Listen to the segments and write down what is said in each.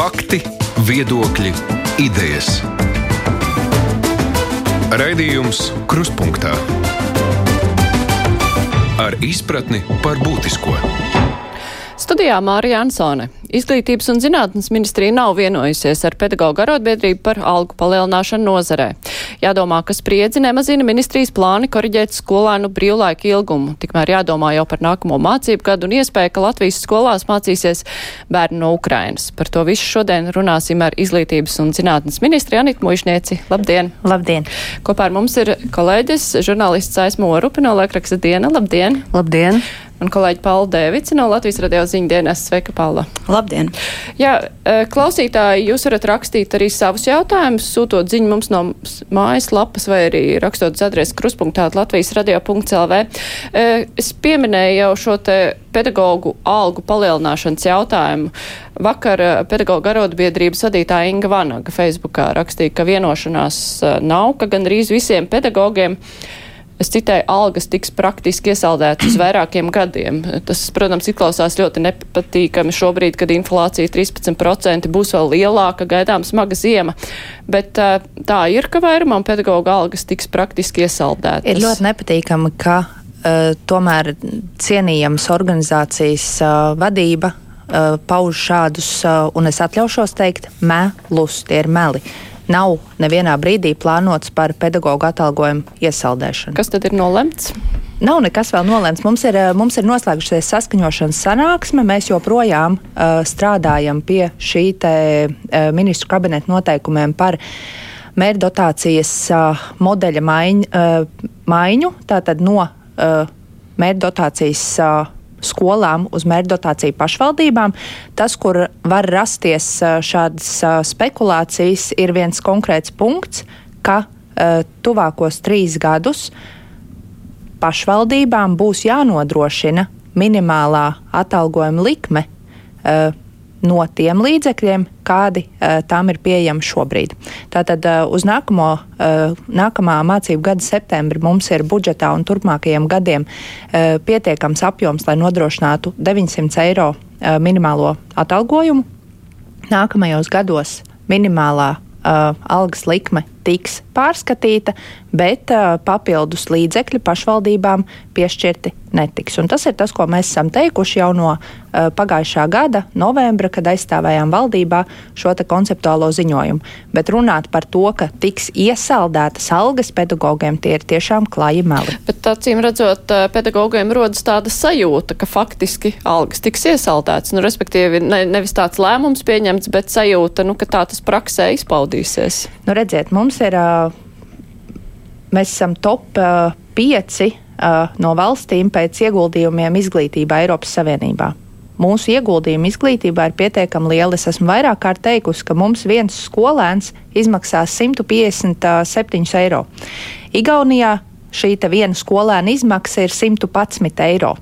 Fakti, viedokļi, idejas. Raidījums Kruspunkta ar izpratni par būtisko. Studijā Mārija Ansone. Izglītības un zinātnes ministrija nav vienojusies ar pedagoģu arotbiedrību par algu palielināšanu nozarē. Jādomā, ka spriedzi nemazina ministrijas plāni koriģēt skolēnu brīvlaika ilgumu. Tikmēr jādomā jau par nākamo mācību gadu un iespēju, ka Latvijas skolās mācīsies bērni no Ukrainas. Par to visu šodien runāsim ar Izglītības un zinātnes ministri Anit Mušnieci. Labdien! Labdien! Kopā ar mums ir kolēģis, žurnālists Aismo Rupi no Lekraksta diena. Labdien! Labdien! Un kolēģi Paula Dēvici no Latvijas radio ziņdienas. Sveika, Paula! Labdien! Jā, e, klausītāji, jūs varat rakstīt arī savus jautājumus, sūtot ziņu mums no mājas lapas vai arī rakstot uz adresi kruspunktā Latvijas radio.lv. E, es pieminēju jau šo te pedagoģu algu palielināšanas jautājumu. Vakar e, pedagoģa arotbiedrības vadītāja Inga Vanaga Facebookā rakstīja, ka vienošanās nav, ka gandrīz visiem pedagogiem es citēju, algas tiks praktiski iesaldētas uz vairākiem gadiem. Tas, protams, izklausās ļoti nepatīkami šobrīd, kad inflācija 13% būs vēl lielāka, gaidām smaga ziema. Bet tā ir, ka vairumam pedagoģa algas tiks praktiski iesaldētas. Ir ļoti nepatīkami, ka uh, tomēr cienījams organizācijas uh, vadība pauž šādus, un es atļaušos teikt, melus, tie ir meli. Nav nevienā brīdī plānots par pedagoģu atalgojumu iesaldēšanu. Kas tad ir nolemts? Nav nekas vēl nolēmts. Mums ir, eh, mums ir noslēgusies saskaņošanas sanāksme. Mēs joprojām uh, strādājam pie šī te, uh, ministru kabineta noteikumiem par mērķdotācijas uh, modeļa maiņ, uh, maiņu. Tātad no uh, mērķdotācijas uh, skolām uz mērķdotāciju pašvaldībām. Tas, kur var rasties šādas spekulācijas, ir viens konkrēts punkts, ka tuvākos trīs gadus pašvaldībām būs jānodrošina minimālā atalgojuma likme no tiem līdzekļiem, kādi uh, tām ir pieejami šobrīd. Tātad uh, uz nākamo, uh, nākamā mācību gada septembri mums ir budžetā un turpmākajiem gadiem uh, pietiekams apjoms, lai nodrošinātu 900 eiro uh, minimālo atalgojumu. Nākamajos gados minimālā uh, algas likme tiks pārskatīta, bet uh, papildus līdzekļi pašvaldībām piešķirti netiks. Un tas ir tas, ko mēs esam teikuši jau no uh, pagājušā gada novembra, kad aizstāvējām valdībā šo konceptuālo ziņojumu. Bet runāt par to, ka tiks iesaldētas algas pedagogiem, tie ir tiešām klāji meli. Bet acīm redzot, uh, pedagogiem rodas tāda sajūta, ka faktiski algas tiks iesaldētas. Nu, respektīvi, ne, nevis tāds lēmums pieņemts, bet sajūta, nu, ka tā tas praksē izpaudīsies. Nu, redziet, mums ir, mēs esam top 5 no valstīm pēc ieguldījumiem izglītībā Eiropas Savienībā. Mūsu ieguldījumi izglītībā ir pietiekami lieli. Es esmu vairāk kārt teikusi, ka mums viens skolēns izmaksās 157 eiro. Igaunijā šī viena skolēna izmaksa ir 111 eiro.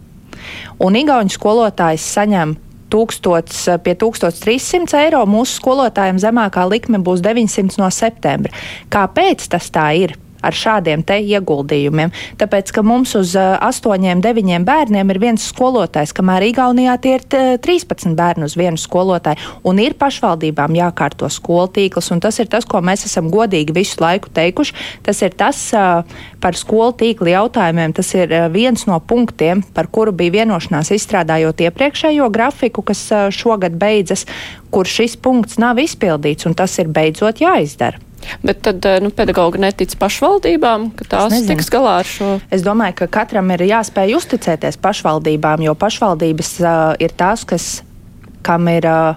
Un Igaunijas skolotājs saņem 1000, pie 1300 eiro, mūsu skolotājiem zemākā likme būs 900 no septembra. Kāpēc tas tā ir? Ar šādiem te ieguldījumiem. Tāpēc, ka mums uz 8, 9 bērniem ir viens skolotājs, kamēr Igaunijā tie ir 13 bērni uz vienu skolotāju. Un ir pašvaldībām jākārto skolu tīkls, un tas ir tas, ko mēs esam godīgi visu laiku teikuši. Tas ir tas par skolu tīkla jautājumiem, tas ir viens no punktiem, par kuru bija vienošanās izstrādājot iepriekšējo grafiku, kas šogad beidzas, kur šis punkts nav izpildīts, un tas ir beidzot jāizdara. Bet tad eh, nu, pedagogi netic pašvaldībām, ka tās tiks galā ar šo. Es domāju, ka katram ir jāspēj uzticēties pašvaldībām, jo pašvaldības uh, ir tās, kas, kam ir uh,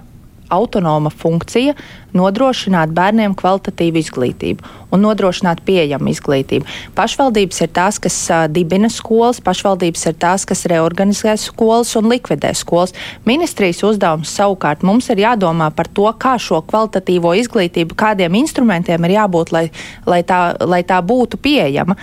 autonoma funkcija nodrošināt bērniem kvalitatīvu izglītību un nodrošināt pieejamu izglītību. Pašvaldības ir tās, kas dibina skolas, pašvaldības ir tās, kas reorganizē skolas un likvidē skolas. Ministrijas uzdevums savukārt mums ir jādomā par to, kā šo kvalitatīvo izglītību, kādiem instrumentiem ir jābūt, lai, lai, tā, lai tā būtu pieejama.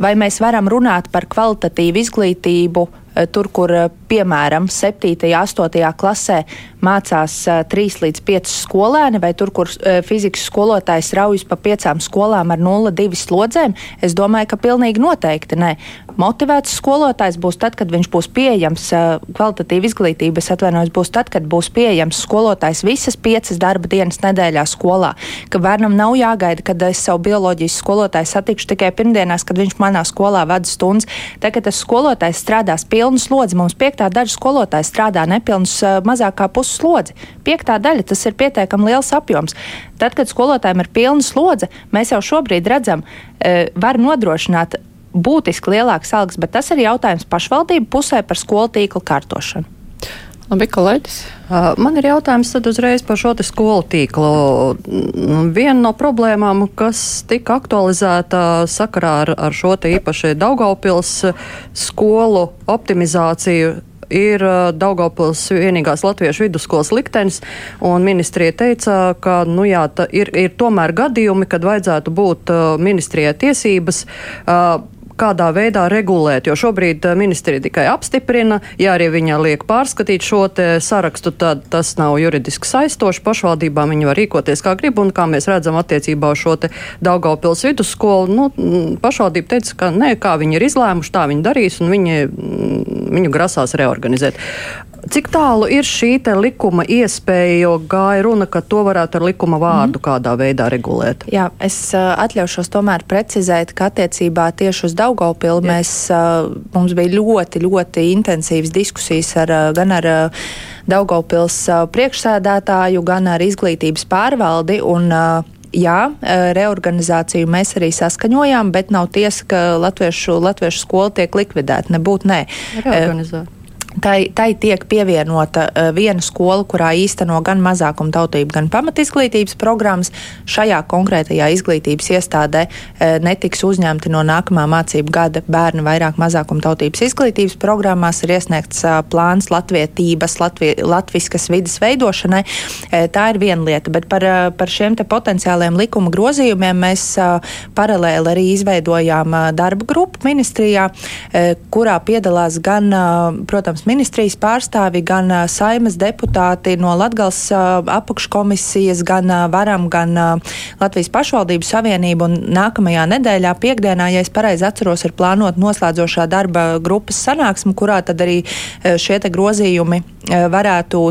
Vai mēs varam runāt par kvalitatīvu izglītību tur, kur piemēram 7. un 8. klasē mācās 3 līdz 5 skolēni, vai tur, kur fizikas skolotājs raujas pa piecām skolām ar 0,2 slodzēm, es domāju, ka pilnīgi noteikti nē. Motivēts skolotājs būs tad, kad viņš būs pieejams, kvalitatīva izglītība, atvainojos, būs tad, kad būs pieejams skolotājs visas piecas darba dienas nedēļā skolā. Ka bērnam nav jāgaida, kad es savu bioloģijas skolotāju satikšu tikai pirmdienās, kad viņš manā skolā vada stundas. Tad, kad tas skolotājs strādās pilnu slodzi, mums piektā daļa skolotāja strādā nepilnus mazākā puses slodzi. Piektā daļa tas ir pietiekami liels apjoms. Tad, kad skolotājiem ir pilna slodze, mēs jau šobrīd redzam, var nodrošināt būtiski lielāks algas, bet tas ir jautājums pašvaldību pusē par skolu tīkla kārtošanu. Labi, kolēģis. Man ir jautājums uzreiz par šo skolu tīklu. Viena no problēmām, kas tika aktualizēta sakarā ar, ar šo īpaši Daugaupils skolu optimizāciju, ir Daugopils vienīgās latviešu vidusskolas liktenis, un ministrija teica, ka, nu jā, ir, ir tomēr gadījumi, kad vajadzētu būt ministrijai tiesības uh, kādā veidā regulēt, jo šobrīd eh, ministrija tikai apstiprina, ja arī viņa liek pārskatīt šo sarakstu, tad tas nav juridiski saistoši. Pašvaldībām viņi var rīkoties kā grib, un kā mēs redzam attiecībā uz šo Daugaupils vidusskolu, nu, pašvaldība teica, ka nē, kā viņi ir izlēmuši, tā viņi darīs, un viņi, viņu grasās reorganizēt. Cik tālu ir šī likuma iespēja, jo gāja runa, ka to varētu ar likuma vārdu mm. kādā veidā regulēt? Jā, es uh, atļaušos tomēr precizēt, ka attiecībā tieši uz Daugaupili mēs, mums bija ļoti, ļoti intensīvas diskusijas ar, gan ar Daugaupils uh, priekšsēdētāju, gan ar izglītības pārvaldi. Un, Jā, reorganizāciju mēs arī saskaņojām, bet nav tiesa, ka latviešu, latviešu skola tiek likvidēta. Nebūtu nē. Reorganizēt. Tai, tai tiek pievienota uh, viena skola, kurā īsteno gan mazākumtautību, gan pamatizglītības programmas. Šajā konkrētajā izglītības iestādē uh, netiks uzņemti no nākamā mācību gada bērni vairāk mazākumtautības izglītības programmās. Ir iesniegts uh, plāns latvietības, latvie, latviskas vidas veidošanai. Tā ir viena lieta, bet par, par šiem te potenciāliem likuma grozījumiem mēs paralēli arī izveidojām darba grupu ministrijā, kurā piedalās gan, protams, protams, ministrijas pārstāvi, gan saimas deputāti no Latgals apakškomisijas, gan varam, gan Latvijas pašvaldību savienību. Un nākamajā nedēļā, piekdienā, ja es pareizi atceros, ir plānot noslēdzošā darba grupas sanāksme, kurā tad arī šie grozījumi varētu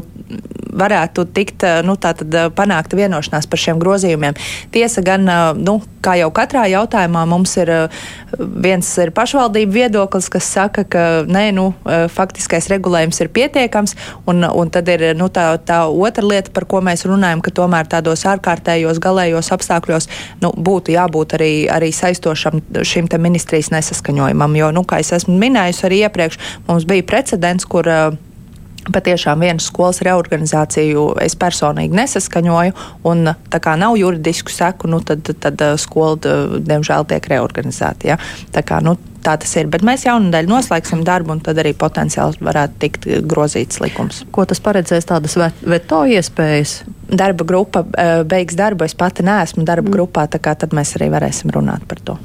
varētu tikt nu, tātad, panākta vienošanās par šiem grozījumiem. Tiesa gan, nu, kā jau katrā jautājumā, mums ir viens ir pašvaldību viedoklis, kas saka, ka nē, nu, faktiskais regulējums ir pietiekams, un, un tad ir nu, tā, tā otra lieta, par ko mēs runājam, ka tomēr tādos ārkārtējos galējos apstākļos nu, būtu jābūt arī, arī saistošam šim ministrijas nesaskaņojumam, jo, nu, kā es esmu minējusi arī iepriekš, mums bija precedents, kur uh, Patiešām vienas skolas reorganizāciju es personīgi nesaskaņoju, un tā kā nav juridisku seku, nu, tad, tad uh, skola, diemžēl, tiek reorganizēta. Ja? Tā, kā, nu, tā tas ir. Bet mēs jaunadēļ noslēgsim darbu, un tad arī potenciāli varētu tikt grozīts likums. Ko tas paredzēs tādas veto iespējas? Darba grupa uh, beigs darbu. Es pati neesmu darba mm. grupā, tā kā tad mēs arī varēsim runāt par to.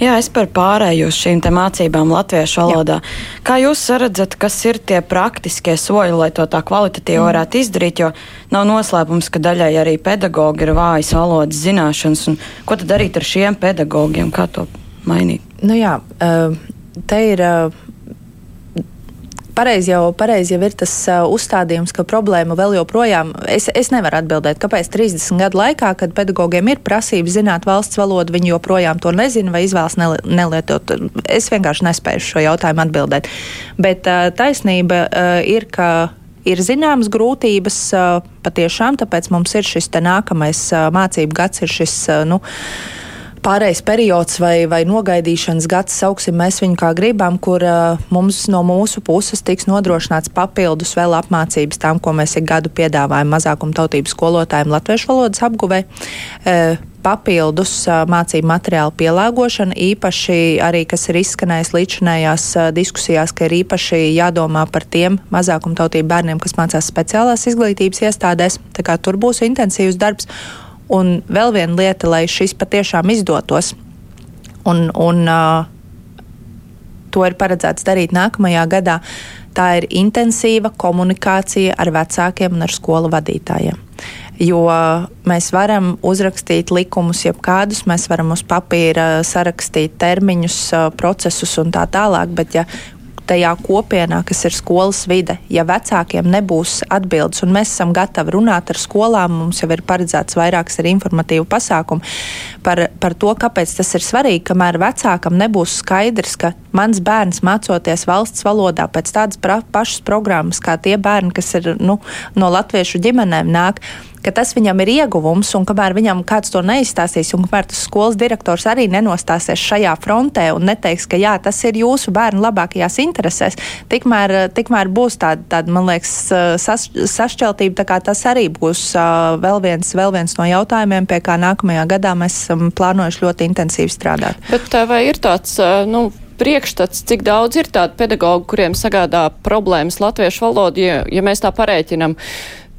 Jā, es par pārēju uz šīm mācībām latviešu valodā. Jā. Kā jūs redzat, kas ir tie praktiskie soļi, lai to tā kvalitatīvi mm. varētu izdarīt? Jo nav noslēpums, ka daļai arī pedagogi ir vājas valodas zināšanas. Ko tad darīt ar šiem pedagogiem? Kā to mainīt? Nu jā, eh, te ir eh, pareizi jau, pareiz jau ir tas uzstādījums, ka problēma vēl joprojām, es, es nevaru atbildēt, kāpēc 30 gadu laikā, kad pedagogiem ir prasības zināt valsts valodu, viņi joprojām to nezina vai izvēlas nelietot. Es vienkārši nespēju šo jautājumu atbildēt. Bet taisnība ir, ka ir zināmas grūtības patiešām, tāpēc mums ir šis nākamais mācību gads, ir šis. Nu, pārējais periods vai, vai nogaidīšanas gads, sauksim mēs viņu kā gribam, kur uh, mums no mūsu puses tiks nodrošināts papildus vēl apmācības tam, ko mēs ik gadu piedāvājam mazākumtautību skolotājiem latviešu valodas apguvē. Uh, papildus uh, mācību materiālu pielāgošana, īpaši arī, kas ir izskanējis līdzinājās uh, diskusijās, ka ir īpaši jādomā par tiem mazākumtautību bērniem, kas mācās speciālās izglītības iestādēs. Tā kā tur būs intensīvs darbs. Un vēl viena lieta, lai šis patiešām izdotos. Un, un, uh, to ir paredzēts darīt nākamajā gadā. Tā ir intensīva komunikācija ar vecākiem un ar skolu vadītājiem. Jo mēs varam uzrakstīt likumus, jebkādus, mēs varam uz papīra sarakstīt termiņus, procesus un tā tālāk, bet ja tajā kopienā, kas ir skolas vide, ja vecākiem nebūs atbildes, un mēs esam gatavi runāt ar skolām, mums jau ir paredzēts vairākas arī informatīvu pasākumu par, par to, kāpēc tas ir svarīgi, kamēr vecākam nebūs skaidrs, ka mans bērns mācoties valsts valodā pēc tādas pra, pašas programmas, kā tie bērni, kas ir nu, no latviešu ģimenēm nāk ka tas viņam ir ieguvums, un kamēr viņam kāds to neizstāstīs, un kamēr tas skolas direktors arī nenostāsies šajā frontē un neteiks, ka jā, tas ir jūsu bērnu labākajās interesēs, tikmēr, tikmēr būs tāda, tāda, man liekas, sas, sašķeltība, tas arī būs vēl viens, vēl viens no jautājumiem, pie kā nākamajā gadā mēs esam plānojuši ļoti intensīvi strādāt. Bet vai ir tāds, nu, priekšstats, cik daudz ir tādu pedagoģu, kuriem sagādā problēmas latviešu valodu, ja, ja mēs tā pareiķinam?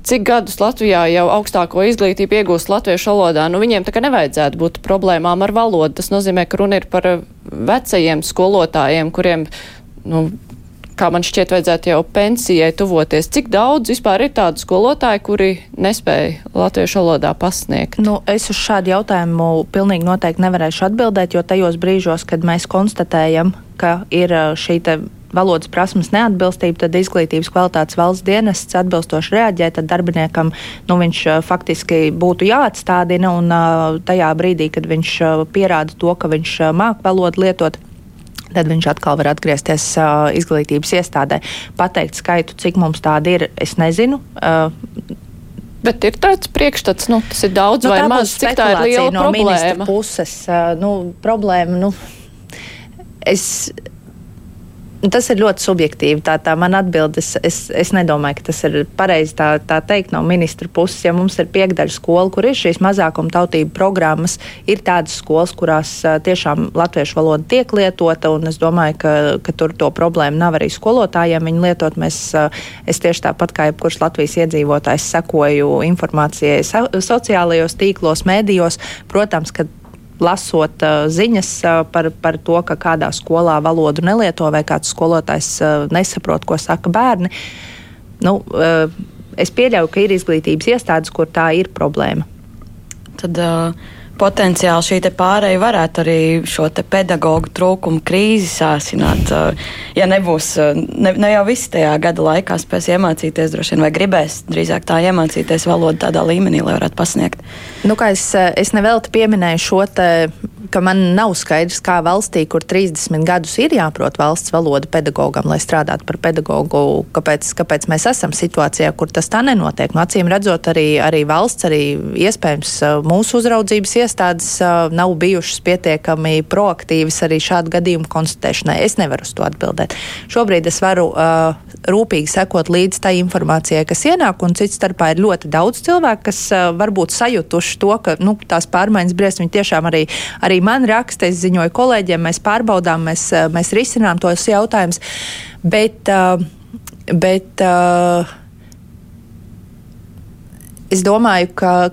Cik gadus Latvijā jau augstāko izglītību iegūst latviešu valodā, nu viņiem tā kā nevajadzētu būt problēmām ar valodu. Tas nozīmē, ka runa ir par eh, vecajiem skolotājiem, kuriem, nu, kā man šķiet, vajadzētu jau pensijai tuvoties. Cik daudz vispār ir tādu skolotāju, kuri nespēja latviešu valodā pasniegt? Nu, es uz šādu jautājumu pilnīgi noteikti nevarēšu atbildēt, jo tajos brīžos, kad mēs konstatējam, ka ir eh, šī valodas prasmes neatbilstību, tad izglītības kvalitātes valsts dienests atbilstoši reaģē, tad darbiniekam nu, viņš faktiski būtu jāatstādina un tajā brīdī, kad viņš pierāda to, ka viņš māk valodu lietot. Tad viņš atkal var atgriezties uh, izglītības iestādē. Pateikt skaitu, cik mums tāda ir, es nezinu. Uh, Bet ir tāds priekšstats, nu, tas ir daudz nu, vai maz, cik tā ir liela no problēma. Puses, uh, nu, problēma, nu, es Tas ir ļoti subjektīvi. Tā, tā man atbildes, es, es nedomāju, ka tas ir pareizi tā, tā teikt no ministra puses. Ja mums ir piekdaļa skola, kur ir šīs mazākuma tautību programmas, ir tādas skolas, kurās tiešām latviešu valoda tiek lietota, un es domāju, ka, ka tur to problēmu nav arī skolotājiem viņu lietot. Mēs, es tieši tāpat kā jebkurš Latvijas iedzīvotājs sekoju informācijai sociālajos tīklos, mēdījos. Protams, ka lasot uh, ziņas uh, par, par to, ka kādā skolā valodu nelieto vai kāds skolotājs uh, nesaprot, ko saka bērni. Nu, es pieļauju, ka ir izglītības iestādes, kur tā ir problēma. Tad, uh potenciāli šī pārēja varētu arī šo pedagoģu trūkumu krīzi sāsināt. Ja nebūs, ne, ne jau visi tajā gada laikā spēs iemācīties, droši vien, vai gribēs drīzāk tā iemācīties valodu tādā līmenī, lai varētu pasniegt. Nu, es, es nevelti pieminēju šo te man nav skaidrs, kā valstī, kur 30 gadus ir jāprot valsts valoda pedagogam, lai strādātu par pedagogu, kāpēc, kāpēc mēs esam situācijā, kur tas tā nenotiek. Nu, acīm redzot, arī, arī valsts, arī iespējams mūsu uzraudzības iestādes nav bijušas pietiekami proaktīvas arī šādu gadījumu konstatēšanai. Es nevaru uz to atbildēt. Šobrīd es varu uh, rūpīgi sekot līdz tai informācijai, kas ienāk, un cits starpā ir ļoti daudz cilvēku, kas uh, varbūt sajutuši to, ka nu, tās pārmaiņas briesmas viņi tiešām arī, arī man raksta, es ziņoju kolēģiem, mēs pārbaudām, mēs, eh, mēs risinām tos jautājumus. Bet, eh, bet eh, es domāju, ka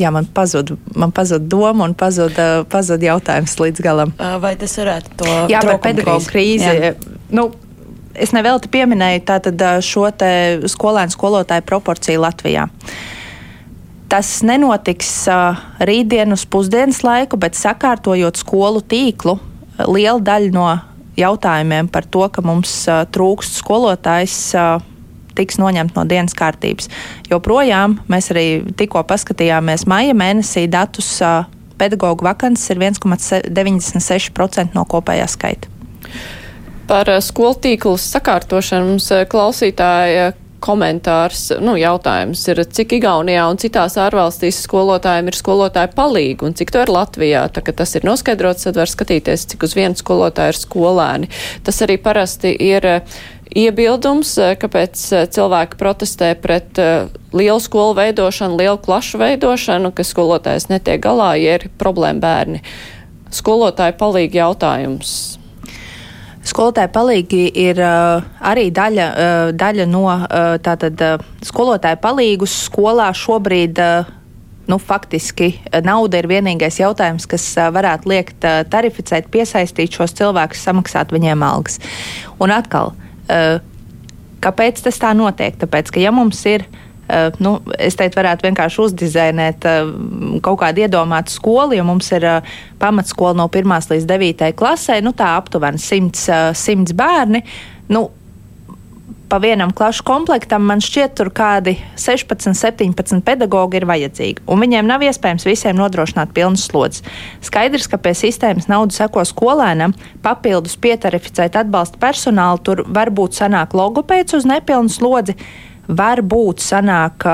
jā, man pazuda pazud doma un pazuda pazud jautājums līdz galam. Vai tas varētu to jā, par pedagoģu krīzi? krīzi nu, es nevelti pieminēju tātad šo te skolēnu skolotāju proporciju Latvijā. Tas nenotiks uh, rītdien uz pusdienas laiku, bet sakārtojot skolu tīklu, liela daļa no jautājumiem par to, ka mums uh, trūkst skolotājs, uh, tiks noņemt no dienas kārtības. Joprojām mēs arī tikko paskatījāmies maija mēnesī datus. Pedagoģu vakants ir 1,96% no kopējā skaita. Par skolu tīklu sakārtošanu mums klausītāja komentārs, nu, jautājums ir, cik Igaunijā un citās ārvalstīs skolotājiem ir skolotāju palīgi un cik to ir Latvijā. Tā, ka tas ir noskaidrots, tad var skatīties, cik uz vienu skolotāju ir skolēni. Tas arī parasti ir iebildums, eh, kāpēc eh, cilvēki protestē pret lielu skolu veidošanu, lielu klašu veidošanu, ka skolotājs netiek galā, ja ir problēma bērni. Skolotāju palīgi jautājums Skolotāji palīgi ir uh, arī daļa, uh, daļa no uh, tātad uh, skolotāju palīgus skolā šobrīd. Uh, nu, faktiski nauda ir vienīgais jautājums, kas varētu liekt tarificēt, piesaistīt šos cilvēkus, samaksāt viņiem algas. Un atkal, kāpēc tas tā notiek? Tāpēc, ka ja mums ir Uh, nu, es teiktu, varētu vienkārši uzdizainēt uh, kaut kādu iedomātu skolu, jo mums ir pamatskola no 1 līdz 9 klasē, nu tā aptuveni 100, 100 bērni. Nu, pa vienam klašu komplektam man šķiet, tur kādi 16, 17 pedagoģi ir vajadzīgi. Un viņiem nav iespējams visiem nodrošināt pilnas slodzes. Skaidrs, ka pie sistēmas naudas seko skolēnam, papildus pietarificēt atbalsta personālu, tur varbūt sanāk logopēds uz nepilnu slodzi, varbūt sanāk.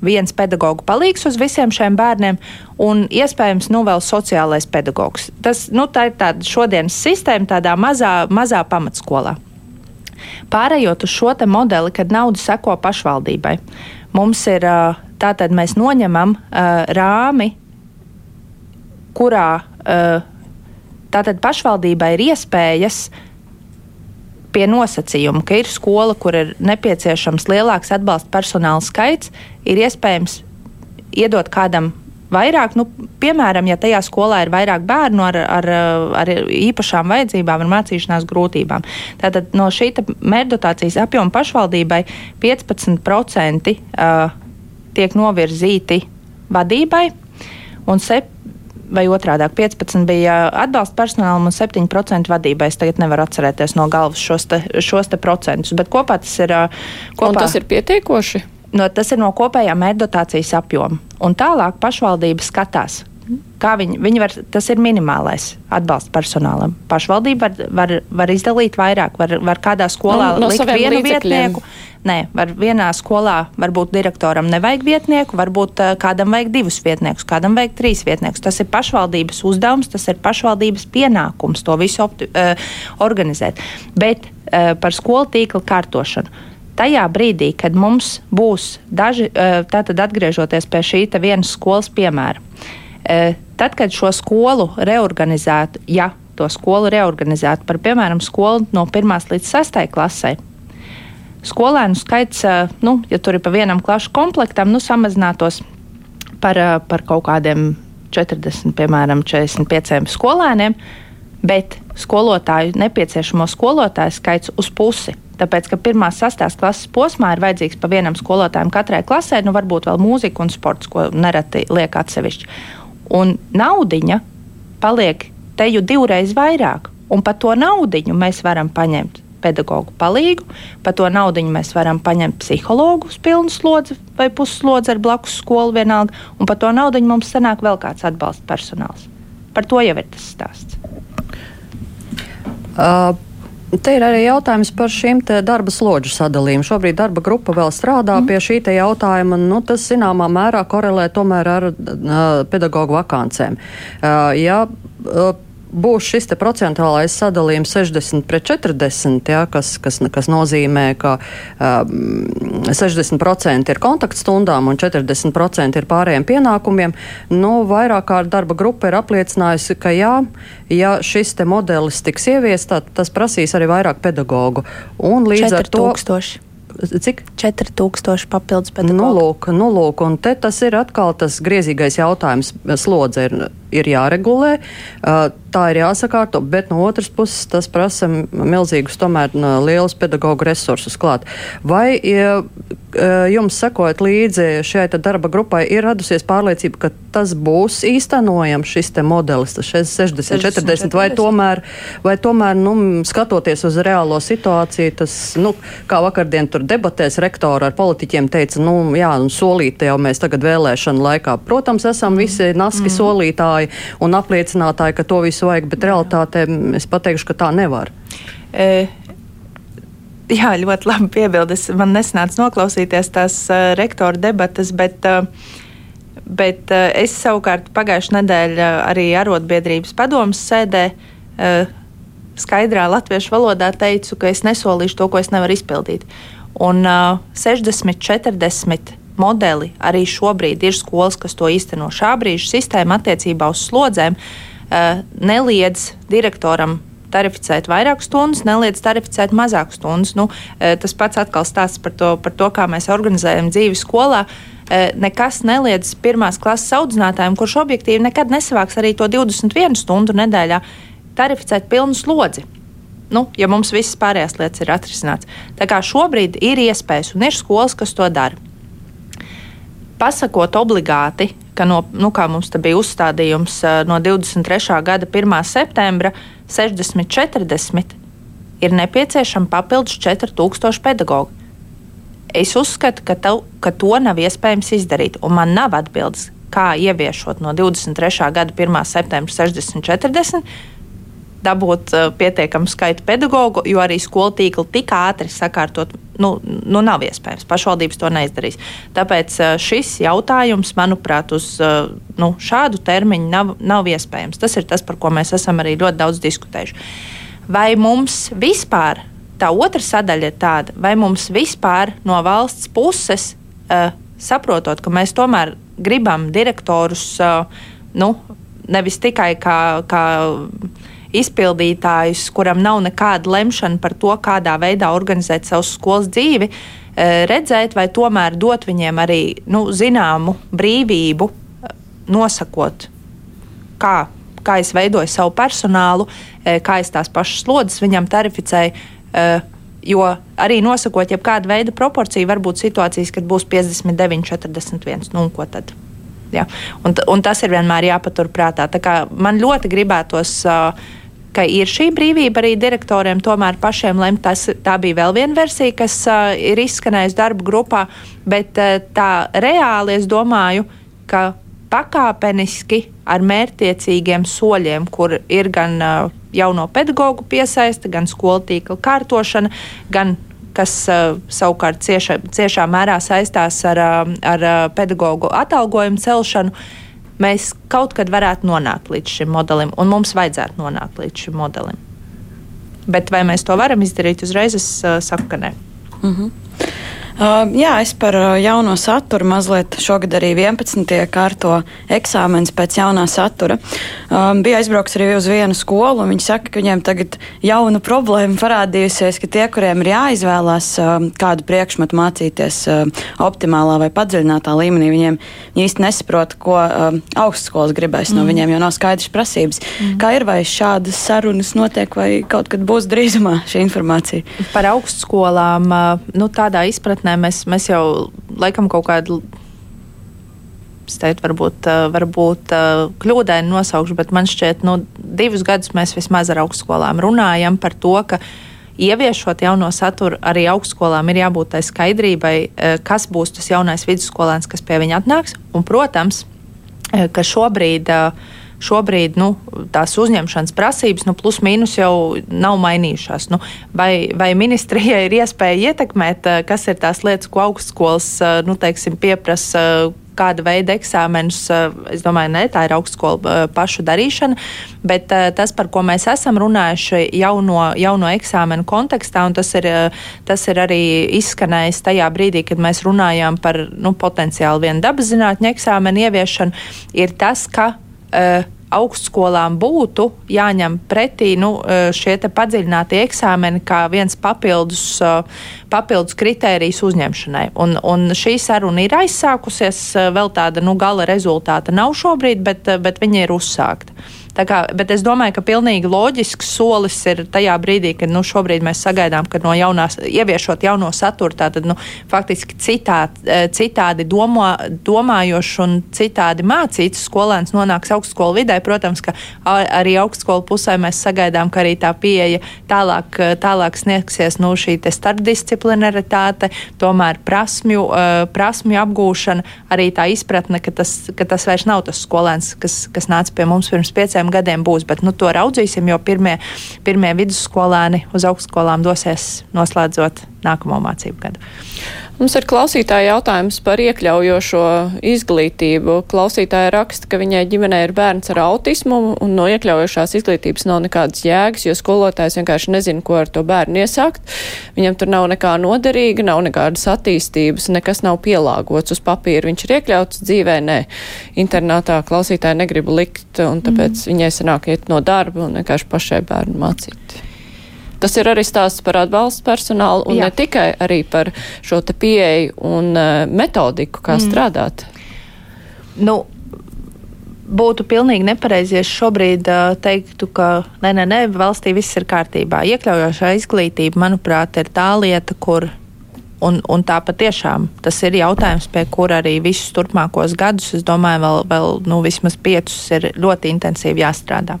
Viens pedagoģa palīgs uz visiem šiem bērniem, un iespējams, nu, vēl sociālais pedagogs. Tas nu, tā ir tāda šodienas sistēma, tādā mazā, mazā pamatskolā. Pārējot uz šo modeli, kad nauda seko pašvaldībai, mums ir tātad mēs noņemam rāmi, kurā tātad pašvaldībai ir iespējas pie nosacījuma, ka ir skola, kur ir nepieciešams lielāks atbalsta personāla skaits, ir iespējams iedot kādam vairāk, nu, piemēram, ja tajā skolā ir vairāk bērnu ar, ar, ar īpašām vajadzībām, ar mācīšanās grūtībām. Tātad no šī mērķdotācijas apjoma pašvaldībai 15% uh, tiek novirzīti vadībai un 7 vai otrādi - 15 bija atbalsta personālam un 7% vadībai. Es tagad nevaru atcerēties no galvas šos, te, šos te procentus, bet kopā tas ir. Kopā, un tas ir pietiekoši? No, tas ir no kopējā mērķdotācijas apjoma. Un tālāk pašvaldība skatās. Kā viņi, viņi var, tas ir minimālais atbalsts personālam. Pašvaldība var, var, var izdalīt vairāk, var, var kādā skolā no, no likt vienu līdzekļiem. vietnieku. Nē, var vienā skolā varbūt direktoram nevajag vietnieku, varbūt uh, kādam vajag divus vietniekus, kādam vajag trīs vietniekus. Tas ir pašvaldības uzdevums, tas ir pašvaldības pienākums to visu opti, uh, organizēt. Bet uh, par skolu tīkla kārtošanu tajā brīdī, kad mums būs daži, tātad atgriežoties pie šī vienas skolas piemēra, tad, kad šo skolu reorganizētu, ja to skolu reorganizētu par, piemēram, skolu no 1 līdz 6 klasē, skolēnu skaits, nu, ja tur ir pa vienam klašu komplektam, nu, samazinātos par, par kaut kādiem 40, piemēram, 45 skolēniem, bet skolotāju nepieciešamo skolotāju skaits uz pusi Tāpēc, ka pirmās sastās klases posmā ir vajadzīgs pa vienam skolotājam katrai klasē, nu varbūt vēl mūzika un sports, ko nereti liek atsevišķi. Un naudiņa paliek te jau divreiz vairāk, un par to naudiņu mēs varam paņemt pedagoģu palīgu. Par to naudu mēs varam paņemt psihologu uz pilnu slodzi vai pusslodzi ar blakus skolu vienalga, un par to naudu mums sanāk vēl kāds atbalsta personāls. Par to jau ir tas stāsts. Uh. Te ir arī jautājums par šīm darba slodžu sadalījumu. Šobrīd darba grupa vēl strādā mm. pie šī jautājuma. Nu, tas zināmā mērā korelē tomēr ar uh, pedagoģu vakancēm. Uh, ja, uh, būs šis procentuālais sadalījums 60 pret 40, ja, kas, kas, kas nozīmē, ka um, 60% ir kontaktstundām un 40% ir pārējiem pienākumiem. Nu, vairāk kārt darba grupa ir apliecinājusi, ka jā, ja šis modelis tiks ieviests, tad tas prasīs arī vairāk pedagoģu. Un līdz ar to. Cik? 4000 papildus pedagoģu. Nu, lūk, nu, lūk, un te tas ir atkal tas griezīgais jautājums. Slodze ir, ir jāregulē. Tā ir jāsakārto, bet no otras puses tas prasa milzīgus, tomēr lielus pedagoģu resursus klāt. Vai jums sekojot līdzi šai darba grupai, ir radusies pārliecība, ka tas būs īstenojams šis modelis, tas 60, 40, 40, vai tomēr, vai tomēr nu, skatoties uz reālo situāciju, tas, nu, kā vakardien tur debatēs rektori ar politiķiem teica, nu, jā, un solīt jau mēs tagad vēlēšanu laikā. Protams, esam visi naski mm. solītāji un apliecinātāji, ka to visu vajag, bet realitātē es pateikšu, ka tā nevar. E Jā, ļoti labi piebildes. Man nesanāca noklausīties tās uh, rektora debatas, bet, uh, bet uh, es savukārt pagājušajā nedēļā arī arotbiedrības padomus sēdē skaidrā latviešu valodā teicu, ka es nesolīšu to, ko es nevaru izpildīt. Un uh, 60, 40 modeli arī šobrīd ir skolas, kas to īsteno. Šā brīža sistēma attiecībā uz slodzēm uh, Eh, neliedz direktoram tarificēt vairāk stundas, neliedz tarificēt mazāk stundas. Nu, tas pats atkal stāsts par to, par to kā mēs organizējam dzīvi skolā. Nekas neliedz pirmās klases audzinātājiem, kurš objektīvi nekad nesavāks arī to 21 stundu nedēļā, tarificēt pilnu slodzi nu, ja mums visas pārējās lietas ir atrisināts. Tā kā šobrīd ir iespējas un ir skolas, kas to dara. Pasakot obligāti, ka no, nu, mums bija uzstādījums no 23. gada 1. septembra 60-40, ir nepieciešama papildus 4000 pedagoģu. Es uzskatu, ka, tev, ka to nav iespējams izdarīt, un man nav atbildes, kā ieviešot no 23. gada 1. septembra 60-40 dabūt uh, pietiekamu skaitu pedagoģu, jo arī skolu tīklu tik ātri sakārtot nu, nu nav iespējams. Pašvaldības to neizdarīs. Tāpēc uh, šis jautājums, manuprāt, uz uh, nu, šādu termiņu nav, nav iespējams. Tas ir tas, par ko mēs esam arī ļoti daudz diskutējuši. Vai mums vispār tā otra sadaļa ir tāda, vai mums vispār no valsts puses, uh, saprotot, ka mēs tomēr gribam direktorus nu, nevis tikai kā, kā izpildītājus, kuram nav nekāda lemšana par to, kādā veidā organizēt savu skolas dzīvi, e, redzēt, vai tomēr dot viņiem arī nu, zināmu brīvību, e, nosakot, kā, kā es veidoju savu personālu, e, kā es tās pašas slodzes viņam tarificēju. Jo arī nosakot, ja kāda veida proporcija, var būt situācijas, kad būs 59, 41. Nu, ko tad? Ja. Un, un tas ir vienmēr jāpaturprātā. Man ļoti gribētos uh, ka ir šī brīvība arī direktoriem tomēr pašiem lemt. Tas, tā bija vēl viena versija, kas uh, ir izskanējusi darba grupā, bet uh, tā reāli es domāju, ka pakāpeniski ar mērķtiecīgiem soļiem, kur ir gan uh, jauno pedagoģu piesaiste, gan skolu tīkla kārtošana, gan kas uh, savukārt cieša, ciešā mērā saistās ar, ar pedagoģu atalgojumu celšanu. Mēs kaut kad varētu nonākt līdz šim modelim, un mums vajadzētu nonākt līdz šim modelim. Bet vai mēs to varam izdarīt uzreiz, es uh, saku, ka nē. Mm -hmm. Uh, jā, es par uh, jauno saturu mazliet šogad arī 11. kārto eksāmenis pēc jaunā satura. Um, bija aizbrauks arī uz vienu skolu, un viņi saka, ka viņiem tagad jauna problēma parādījusies, ka tie, kuriem ir jāizvēlās um, kādu priekšmetu mācīties optimālā vai padziļinātā līmenī, viņiem viņi īsti nesaprot, ko augstskolas gribēs mm. no viņiem, jo nav skaidrs prasības. Mm. Kā ir, vai šādas sarunas notiek, vai kaut kad būs drīzumā šī informācija? Par augstskolām, uh, nu, tādā izpratnē nākotnē mēs, mēs jau laikam kaut kādu. Teikt, varbūt, eh, varbūt eh, kļūdaini nosaukšu, bet man šķiet, nu, divus gadus mēs vismaz ar augstskolām runājam par to, ka ieviešot jauno saturu, arī augstskolām ir jābūt tai skaidrībai, eh, kas būs tas jaunais vidusskolēns, kas pie viņa atnāks. Un, protams, ka šobrīd uh, šobrīd nu, tās uzņemšanas prasības nu, plus mīnus jau nav mainījušās. Nu, vai, vai ministrijai ir iespēja ietekmēt, eh, kas ir tās lietas, ko augstskolas eh, nu, teiksim, pieprasa? kāda veida eksāmenus, eh, es domāju, ne, tā ir augstskola pašu darīšana, bet tas, par ko mēs esam runājuši jauno, jauno eksāmenu kontekstā, un tas ir, tas ir arī izskanējis tajā brīdī, kad mēs runājām par nu, potenciāli vienu dabas zinātņu eksāmenu ieviešanu, ir tas, ka augstskolām būtu jāņem pretī nu, uh, šie padziļinātie eksāmeni kā viens papildus, uh, papildus kritērijs uzņemšanai. Un, un šī saruna ir aizsākusies, vēl tāda nu, gala rezultāta nav šobrīd, bet, bet viņa ir uzsākta. Kā, bet es domāju, ka pilnīgi loģisks solis ir tajā brīdī, kad nu, šobrīd mēs sagaidām, ka no jaunās, ieviešot jauno saturu, tātad nu, faktiski citā, e, citādi domā, domājošs un citādi mācīts skolēns nonāks augstskolu vidē. Protams, ka arī augstskolu pusē mēs sagaidām, ka arī tā pieeja tālāk, e, tālāk sniegsies nu, šī starpdisciplinaritāte, tomēr prasmju, e, prasmju apgūšana, arī tā izpratne, ka tas, ka tas vairs nav tas skolēns, kas, kas nāca pie mums pirms pieciem pieciem gadiem būs, bet nu, to raudzīsim, jo pirmie, pirmie vidusskolēni uz augstskolām dosies noslēdzot nākamo mācību gadu. Mums ir klausītāja jautājums par iekļaujošo izglītību. Klausītāja raksta, ka viņai ģimenē ir bērns ar autismu un no iekļaujošās izglītības nav nekādas jēgas, jo skolotājs vienkārši nezina, ko ar to bērnu iesākt. Viņam tur nav nekā noderīga, nav nekādas attīstības, nekas nav pielāgots uz papīra. Viņš ir iekļauts dzīvē, nē. Internātā klausītāja negrib likt, un tāpēc mm. viņai sanāk iet no darba un vienkārši pašai bērnu mācīt. Tas ir arī stāsts par atbalstu personālu un Jā. ne tikai arī par šo te pieeju un uh, metodiku, kā mm. strādāt. Nu, būtu pilnīgi nepareizi, ja šobrīd uh, teiktu, ka nē, nē, nē, valstī viss ir kārtībā. Iekļaujošā izglītība, manuprāt, ir tā lieta, kur. Un, un tā patiešām tas ir jautājums, pie kura arī visus turpmākos gadus, es domāju, vēl, vēl nu, vismaz piecus ir ļoti intensīvi jāstrādā.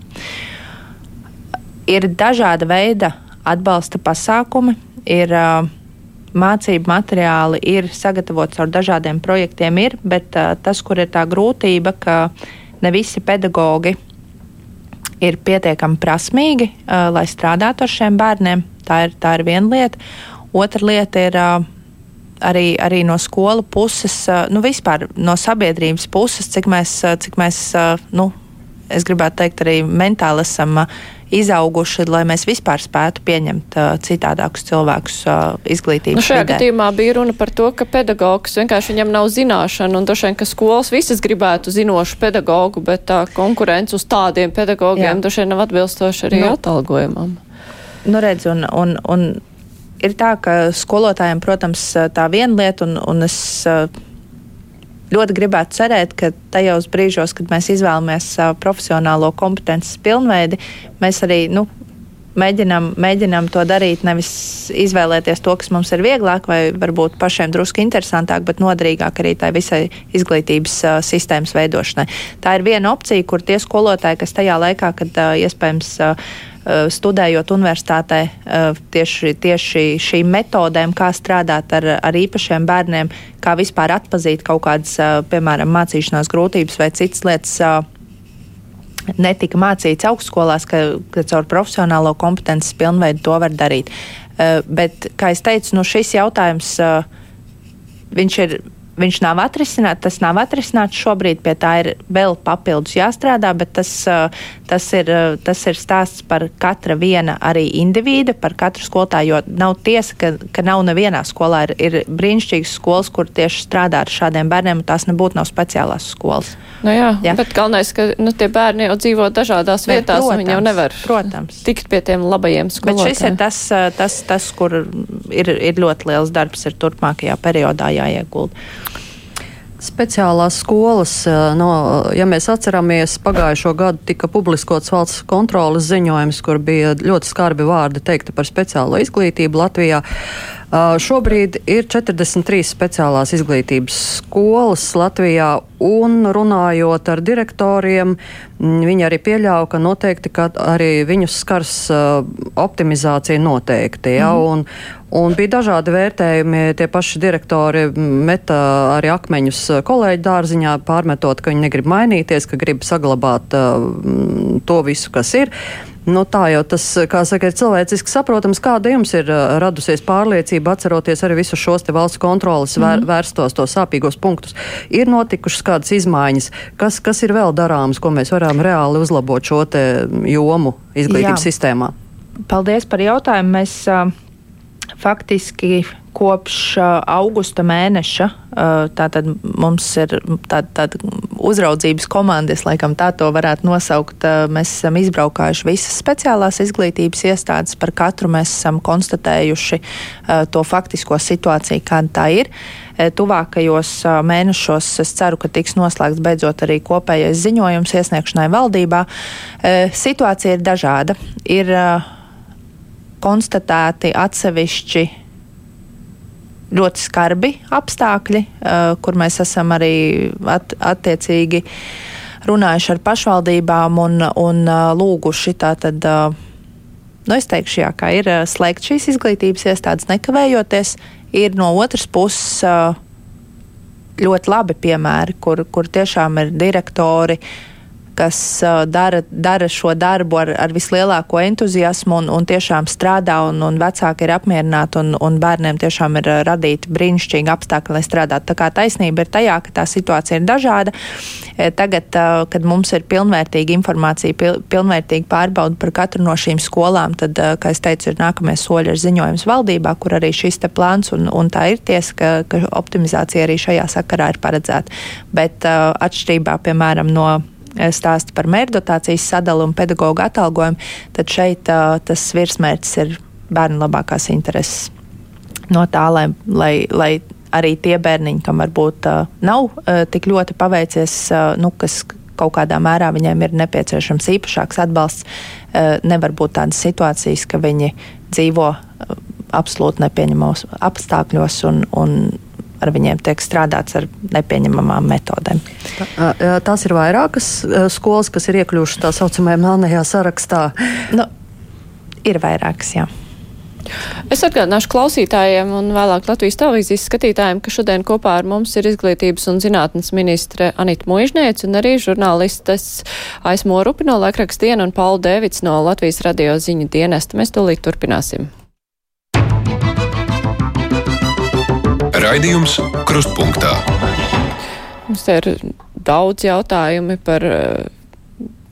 Ir dažāda veida atbalsta pasākumi, ir uh, mācību materiāli, ir sagatavots ar dažādiem projektiem, ir, bet uh, tas, kur ir tā grūtība, ka ne visi pedagogi ir pietiekami prasmīgi, uh, lai strādātu ar šiem bērniem. Tā ir, tā ir viena lieta. Otra lieta ir uh, arī, arī no skolu puses, nu vispār no sabiedrības puses, cik mēs, cik mēs nu, es gribētu teikt, arī mentāli esam izauguši, lai mēs vispār spētu pieņemt uh, citādākus cilvēkus uh, izglītības. Nu šajā vidē. gadījumā bija runa par to, ka pedagogs vienkārši viņam nav zināšana, un droši vien, ka skolas visas gribētu zinošu pedagogu, bet tā konkurence uz tādiem pedagogiem droši vien nav atbilstoši arī nu, atalgojumam. Nu redz, un, un, un ir tā, ka skolotājiem, protams, tā viena lieta, un, un es. Uh, ļoti gribētu cerēt, ka tajos brīžos, kad mēs izvēlamies savu profesionālo kompetences pilnveidi, mēs arī nu, mēģinam, mēģinam to darīt, nevis izvēlēties to, kas mums ir vieglāk vai varbūt pašiem drusku interesantāk, bet noderīgāk arī tai visai izglītības uh, sistēmas veidošanai. Tā ir viena opcija, kur tie skolotāji, kas tajā laikā, kad uh, iespējams uh, studējot universitātē eh, tieši, tieši šīm metodēm, kā strādāt ar, ar īpašiem bērniem, kā vispār atpazīt kaut kādas, eh, piemēram, mācīšanās grūtības vai citas lietas netika mācīts augstskolās, ka, ka caur profesionālo kompetences pilnveidu to var darīt. Bet, kā jau teicu, nu šis jautājums, viņš ir viņš nav atrisināts. Tas nav atrisināts šobrīd, pie tā ir vēl papildus jāstrādā, bet tas, tas, ir, tas ir stāsts par katra viena arī indivīda, par katru skolotāju. Jo nav tiesa, ka, ka nav nevienā skolā. Ir, ir brīnišķīgas skolas, kur tieši strādā ar šādiem bērniem, un tās nebūtu nav speciālās skolas. Nu jā, jā. bet galvenais, ka nu, tie bērni jau dzīvo dažādās bet, vietās, protams, viņi jau nevar protams. tikt pie tiem labajiem skolotājiem. Bet šis ir tas, tas, tas kur ir, ir ļoti liels darbs, ir turpmākajā periodā jāiegulda. Speciālās skolas, no, ja mēs atceramies, pagājušo gadu tika publiskots valsts kontrolas ziņojums, kur bija ļoti skarbi vārdi teikti par speciālo izglītību Latvijā. Uh, šobrīd ir 43 speciālās izglītības skolas Latvijā, un runājot ar direktoriem, viņi arī pieļauj, ka noteikti ka arī viņus skars uh, optimizācija noteikti. Ja, mm. un, Un bija dažādi vērtējumi. Tie paši direktori meta arī akmeņus kolēģi dārziņā, pārmetot, ka viņi negrib mainīties, ka grib saglabāt uh, to visu, kas ir. Nu, tā jau tas, kā saka, ir cilvēciski saprotams, kāda jums ir radusies pārliecība, atceroties arī visus šos te valsts kontrolas mm -hmm. vēr, vērstos, tos sāpīgos punktus. Ir notikušas kādas izmaiņas, kas, kas ir vēl darāms, ko mēs varam reāli uzlabot šo te jomu izglītības Jā. sistēmā? Paldies par jautājumu. Mēs, uh faktiski kopš augusta mēneša tātad mums ir tāda, tāda uzraudzības komanda, es laikam tā to varētu nosaukt. Mēs esam izbraukājuši visas speciālās izglītības iestādes, par katru mēs esam konstatējuši to faktisko situāciju, kāda tā ir. Tuvākajos mēnešos es ceru, ka tiks noslēgts beidzot arī kopējais ziņojums iesniegšanai valdībā. Situācija ir dažāda. Ir konstatēti atsevišķi ļoti skarbi apstākļi, uh, kur mēs esam arī at, attiecīgi runājuši ar pašvaldībām un, un uh, lūguši tātad. Uh, Nu, es teikšu, jā, ka ir slēgt šīs izglītības iestādes nekavējoties. Ir no otras puses ļoti labi piemēri, kur, kur tiešām ir direktori, kas dara, dara šo darbu ar, ar vislielāko entuziasmu un, un tiešām strādā, un, un vecāki ir apmierināti, un, un bērniem tiešām ir radīti brīnišķīgi apstākļi, lai strādātu. Tā kā taisnība ir tajā, ka tā situācija ir dažāda. Tagad, kad mums ir pilnvērtīga informācija, pil, pilnvērtīga pārbauda par katru no šīm skolām, tad, kā es teicu, ir nākamie soļi ar ziņojums valdībā, kur arī šis te plāns, un, un tā ir tiesa, ka, ka optimizācija arī šajā sakarā ir paredzēta. Bet atšķirībā, piemēram, no stāsta par mērķdotācijas sadalu un pedagoģu atalgojumu, tad šeit tas virsmērķis ir bērnu labākās intereses. No tā, lai, lai, lai arī tie bērniņi, kam varbūt nav tik ļoti paveicies, nu, kas kaut kādā mērā viņiem ir nepieciešams īpašāks atbalsts, nevar būt tādas situācijas, ka viņi dzīvo absolūti nepieņemos apstākļos un, un ar viņiem tiek strādāts ar nepieņemamām metodēm. Tās ir vairākas skolas, kas ir iekļuvušas tā saucamajā melnajā sarakstā. Nu, ir vairākas, jā. Es atgādināšu klausītājiem un vēlāk Latvijas televīzijas skatītājiem, ka šodien kopā ar mums ir izglītības un zinātnes ministre Anita Muižniec un arī žurnālistes Aismo Rupi no Laikraksta diena un Paula Dēvids no Latvijas radio ziņu dienesta. Mēs tūlīt turpināsim. Raidījums Krustpunktā. Mums ir daudz jautājumi par,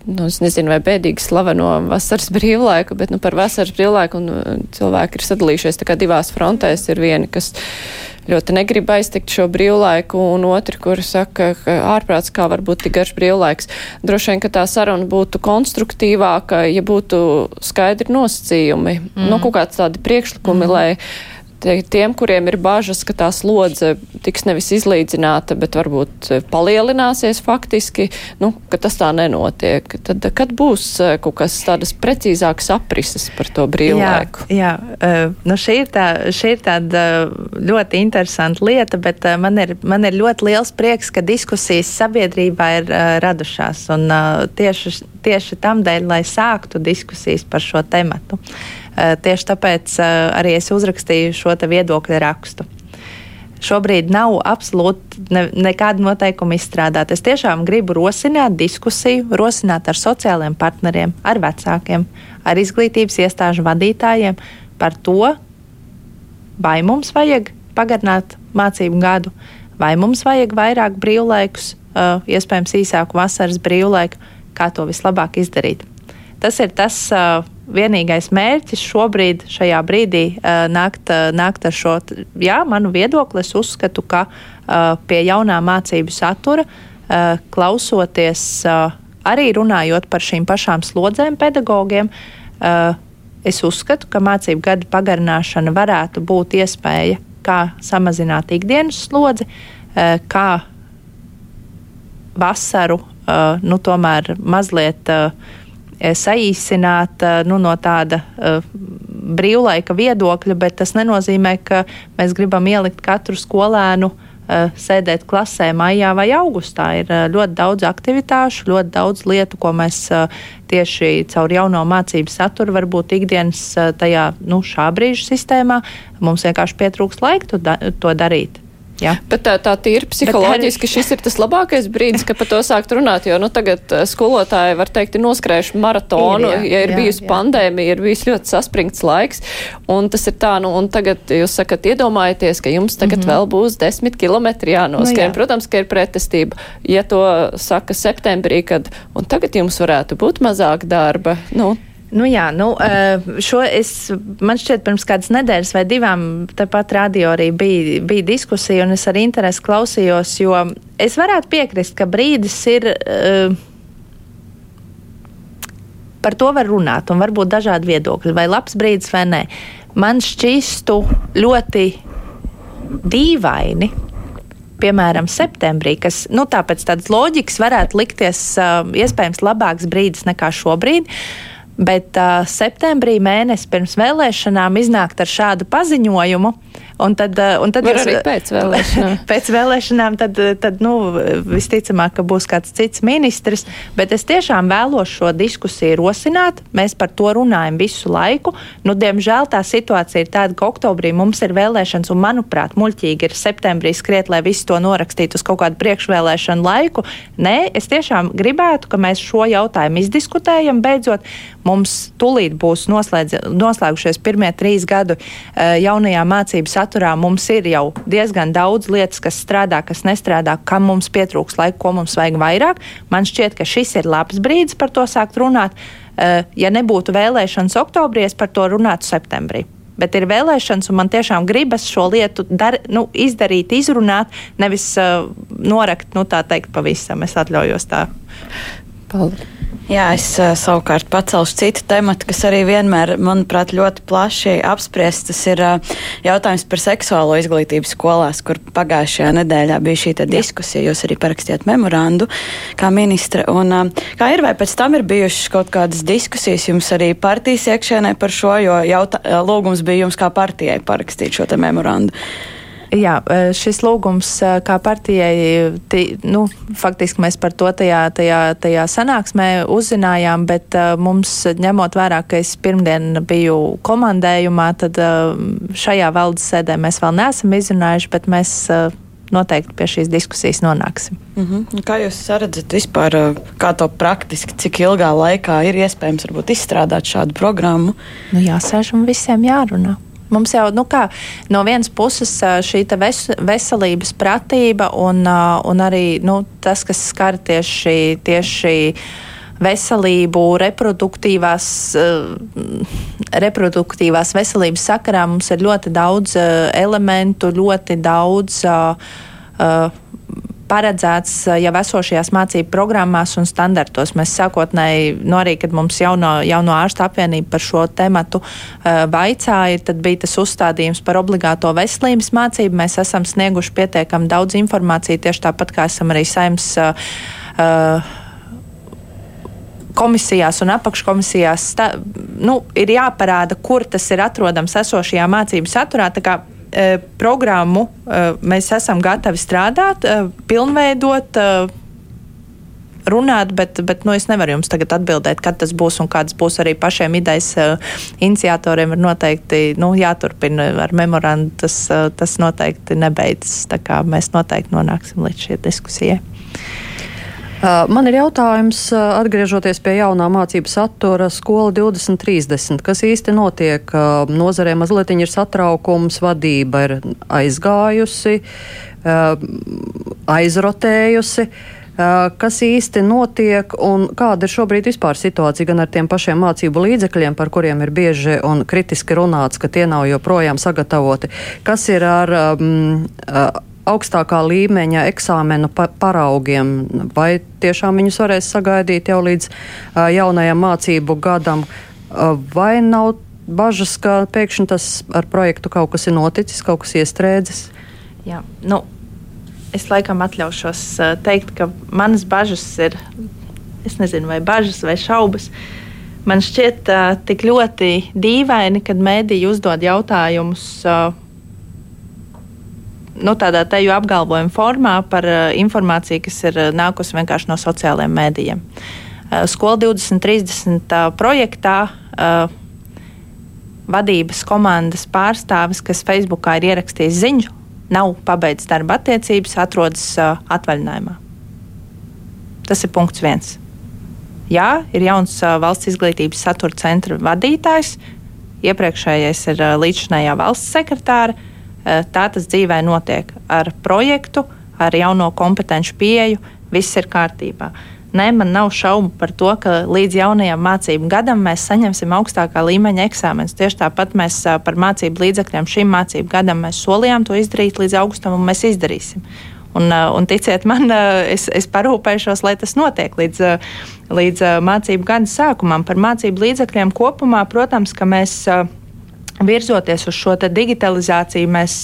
nu, es nezinu, vai bēdīgi slaveno vasaras brīvlaiku, bet, nu, par vasaras brīvlaiku un uh, cilvēki ir sadalījušies tā kā divās frontēs. Ir vieni, kas ļoti negrib aiztikt šo brīvlaiku, un otri, kuri saka, ka ārprāts kā var būt tik garš brīvlaiks. Droši vien, ka tā saruna būtu konstruktīvāka, ja būtu skaidri nosacījumi, mm. nu, kaut kāds tādi priekšlikumi, mm. lai tiem, kuriem ir bažas, ka tā slodze tiks nevis izlīdzināta, bet varbūt e, palielināsies faktiski, nu, ka tas tā nenotiek. Tad, kad būs e, kaut kas tādas precīzākas aprises par to brīvlaiku? Jā, jā. E, nu, šī, ir tā, šī ir tāda ļoti interesanta lieta, bet man ir, man ir ļoti liels prieks, ka diskusijas sabiedrībā ir radušās. Un tieši, tieši tam dēļ, lai sāktu diskusijas par šo tematu. Eh, tieši tāpēc eh, arī es uzrakstīju šo viedokļu rakstu. Šobrīd nav absolūti ne, nekāda noteikuma izstrādāta. Es tiešām gribu rosināt diskusiju, rosināt ar sociālajiem partneriem, ar vecākiem, ar izglītības iestāžu vadītājiem par to, vai mums vajag pagarināt mācību gadu, vai mums vajag vairāk brīvlaikus, uh, iespējams, īsāku vasaras brīvlaiku, kā to vislabāk izdarīt. Tas ir tas vienīgais mērķis šobrīd, šajā brīdī, nākt, nākt ar šo, jā, manu viedokli. Es uzskatu, ka pie jaunā mācību satura, klausoties, arī runājot par šīm pašām slodzēm pedagogiem, es uzskatu, ka mācību gada pagarināšana varētu būt iespēja, kā samazināt ikdienas slodzi, kā vasaru, nu, tomēr mazliet. Uh, saīsināt eh, nu, no tāda uh, brīvlaika viedokļa, bet tas nenozīmē, ka mēs gribam ielikt katru skolēnu sēdēt klasē maijā vai augustā. Ir ļoti daudz aktivitāšu, ļoti daudz lietu, ko mēs tieši caur jauno mācību saturu varbūt ikdienas tajā nu, šā brīža sistēmā mums vienkārši pietrūks laika to, da to darīt. Ja? Bet tā, tā tīri psiholoģiski arī... šis ir tas labākais brīdis, kad par to sākt runāt, jo nu, tagad skolotāji var teikt ir noskrējuši maratonu, ir, jā, ja ir jā, bijusi jā. pandēmija, ir bijis ļoti saspringts laiks, un tas ir tā, nu, un tagad jūs sakat, iedomājieties, ka jums tagad mm -hmm. vēl būs desmit kilometri jānoskrien. Nu, jā. Protams, ka ir pretestība, ja to saka septembrī, kad, un tagad jums varētu būt mazāk darba, nu, Nu jā, nu, eh, šo es, man šķiet, pirms kādas nedēļas vai divām tepat radio arī bija, bija diskusija, un es ar interesi klausījos, jo es varētu piekrist, ka brīdis ir. Uh, par to var runāt, un varbūt dažādi viedokļi, vai labs brīdis vai nē. Man šķistu ļoti dīvaini, piemēram, septembrī, kas nu, pēc tādas loģikas varētu likties uh, iespējams labāks brīdis nekā šobrīd. Uh, Bet uh, septembrī mēnesi pirms vēlēšanām iznākt ar šādu paziņojumu Un tad, uh, un tad Var arī pēc vēlēšanām. pēc vēlēšanām tad, tad nu, visticamāk, ka būs kāds cits ministrs. Bet es tiešām vēlos šo diskusiju rosināt. Mēs par to runājam visu laiku. Nu, diemžēl tā situācija ir tāda, ka oktobrī mums ir vēlēšanas, un manuprāt, muļķīgi ir septembrī skriet, lai visu to norakstītu uz kaut kādu priekšvēlēšanu laiku. Nē, es tiešām gribētu, ka mēs šo jautājumu izdiskutējam. Beidzot, mums tūlīt būs noslēdz, noslēgušies pirmie trīs gadu eh, jaunajā mācību saturā. Mums ir jau diezgan daudz lietas, kas strādā, kas nestrādā, kam mums pietrūks laika, ko mums vajag vairāk. Man šķiet, ka šis ir labs brīdis par to sākt runāt. Eh, ja nebūtu vēlēšanas oktobrī, es par to runātu septembrī bet ir vēlēšanas, un man tiešām gribas šo lietu dar, nu, izdarīt, izrunāt, nevis uh, norakt, nu, tā teikt, pavisam. Es atļaujos tā. Paldies. Jā, es savukārt pacelšu citu tematu, kas arī vienmēr, manuprāt, ļoti plaši apspriests. Tas ir jautājums par seksuālo izglītību skolās, kur pagājušajā nedēļā bija šī diskusija. Jūs arī parakstījāt memorandu kā ministra. Un, kā ir, vai pēc tam ir bijušas kaut kādas diskusijas jums arī partijas iekšēnē par šo, jo jautā, lūgums bija jums kā partijai parakstīt šo memorandu? Jā, e, šis lūgums e, kā partijai, tī, nu, faktiski mēs par to tajā, tajā, tajā sanāksmē uzzinājām, bet uh, mums ņemot vērā, ka es pirmdien biju komandējumā, tad šajā valdes sēdē mēs vēl neesam izrunājuši, bet mēs noteikti pie šīs diskusijas nonāksim. Mm -hmm. Kā jūs redzat vispār, kā to praktiski, cik ilgā laikā ir iespējams varbūt, izstrādāt šādu programmu? Nu, jāsēž un visiem jārunā. Mums jau nu kā, no vienas puses šī ves, veselības pratība un, un arī nu, tas, kas skar tieši, tieši veselību, reproduktīvās, reproduktīvās veselības sakarā mums ir ļoti daudz elementu, ļoti daudz paredzēts eh, jau esošajās mācību programmās un standartos. Mēs sākotnēji, nu arī, kad mums jauno, jauno ārstu apvienība par šo tematu uh, vaicāja, tad bija tas uzstādījums par obligāto veselības mācību. Mēs esam snieguši pietiekami daudz informāciju, tieši tāpat kā esam arī saimnes. Uh, uh, komisijās un apakškomisijās sta, nu, ir jāparāda, kur tas ir atrodams esošajā mācību saturā. E, programmu e, mēs esam gatavi strādāt, e, pilnveidot runāt, bet, bet nu, es nevaru jums tagad atbildēt, kad tas būs un kāds būs arī pašiem idejas iniciatoriem. Ir noteikti nu, jāturpina ar memorandu, tas, tas noteikti nebeidzas. Mēs noteikti nonāksim līdz šai diskusijai. Man ir jautājums, atgriežoties pie jaunā mācību satura, skola 2030. Kas īsti notiek? Nozarē mazliet ir satraukums, vadība ir aizgājusi, aizrotējusi. Kas īsti notiek un kāda ir šobrīd vispār situācija gan ar tiem pašiem mācību līdzekļiem, par kuriem ir bieži un kritiski runāts, ka tie nav joprojām sagatavoti? Kas ir ar um, augstākā līmeņa eksāmenu pa paraugiem, vai tiešām viņus varēs sagaidīt jau līdz uh, jaunajam mācību gadam, uh, vai nav bažas, ka pēkšņi tas ar projektu kaut kas ir noticis, kaut kas iestrēdzis? Jā, nu, es laikam atļaušos teikt, ka manas bažas ir, es nezinu, vai bažas vai šaubas. Man šķiet uh, tik ļoti dīvaini, kad mēdīji uzdod jautājumus. Uh, nu, tādā teju apgalvojuma formā par uh, informāciju, kas ir uh, nākusi vienkārši no sociālajiem mēdījiem. Uh, Skola 2030 uh, projektā vadības komandas pārstāvis, kas Facebookā ir ierakstījis ziņu, nav pabeidzis darba attiecības, atrodas atvaļinājumā. Tas ir punkts viens. Jā, ir jauns valsts izglītības satura centra vadītājs. Iepriekšējais ir līdzinājā valsts sekretāra. Eh, tā tas dzīvē notiek ar projektu, ar jauno kompetenci pieeju, viss ir kārtībā. Nē, man nav šaubu par to, ka līdz jaunajam mācību gadam mēs saņemsim augstākā līmeņa eksāmenus. Tieši tāpat mēs eh, par mācību līdzekļiem šim mācību gadam solījām to izdarīt līdz augustam, un mēs izdarīsim. Un, eh, un ticiet man, es, es parūpēšos, lai tas notiek līdz, līdz mācību gada sākumam. Par mācību līdzekļiem kopumā, protams, ka mēs virzoties uz šo digitalizāciju, mēs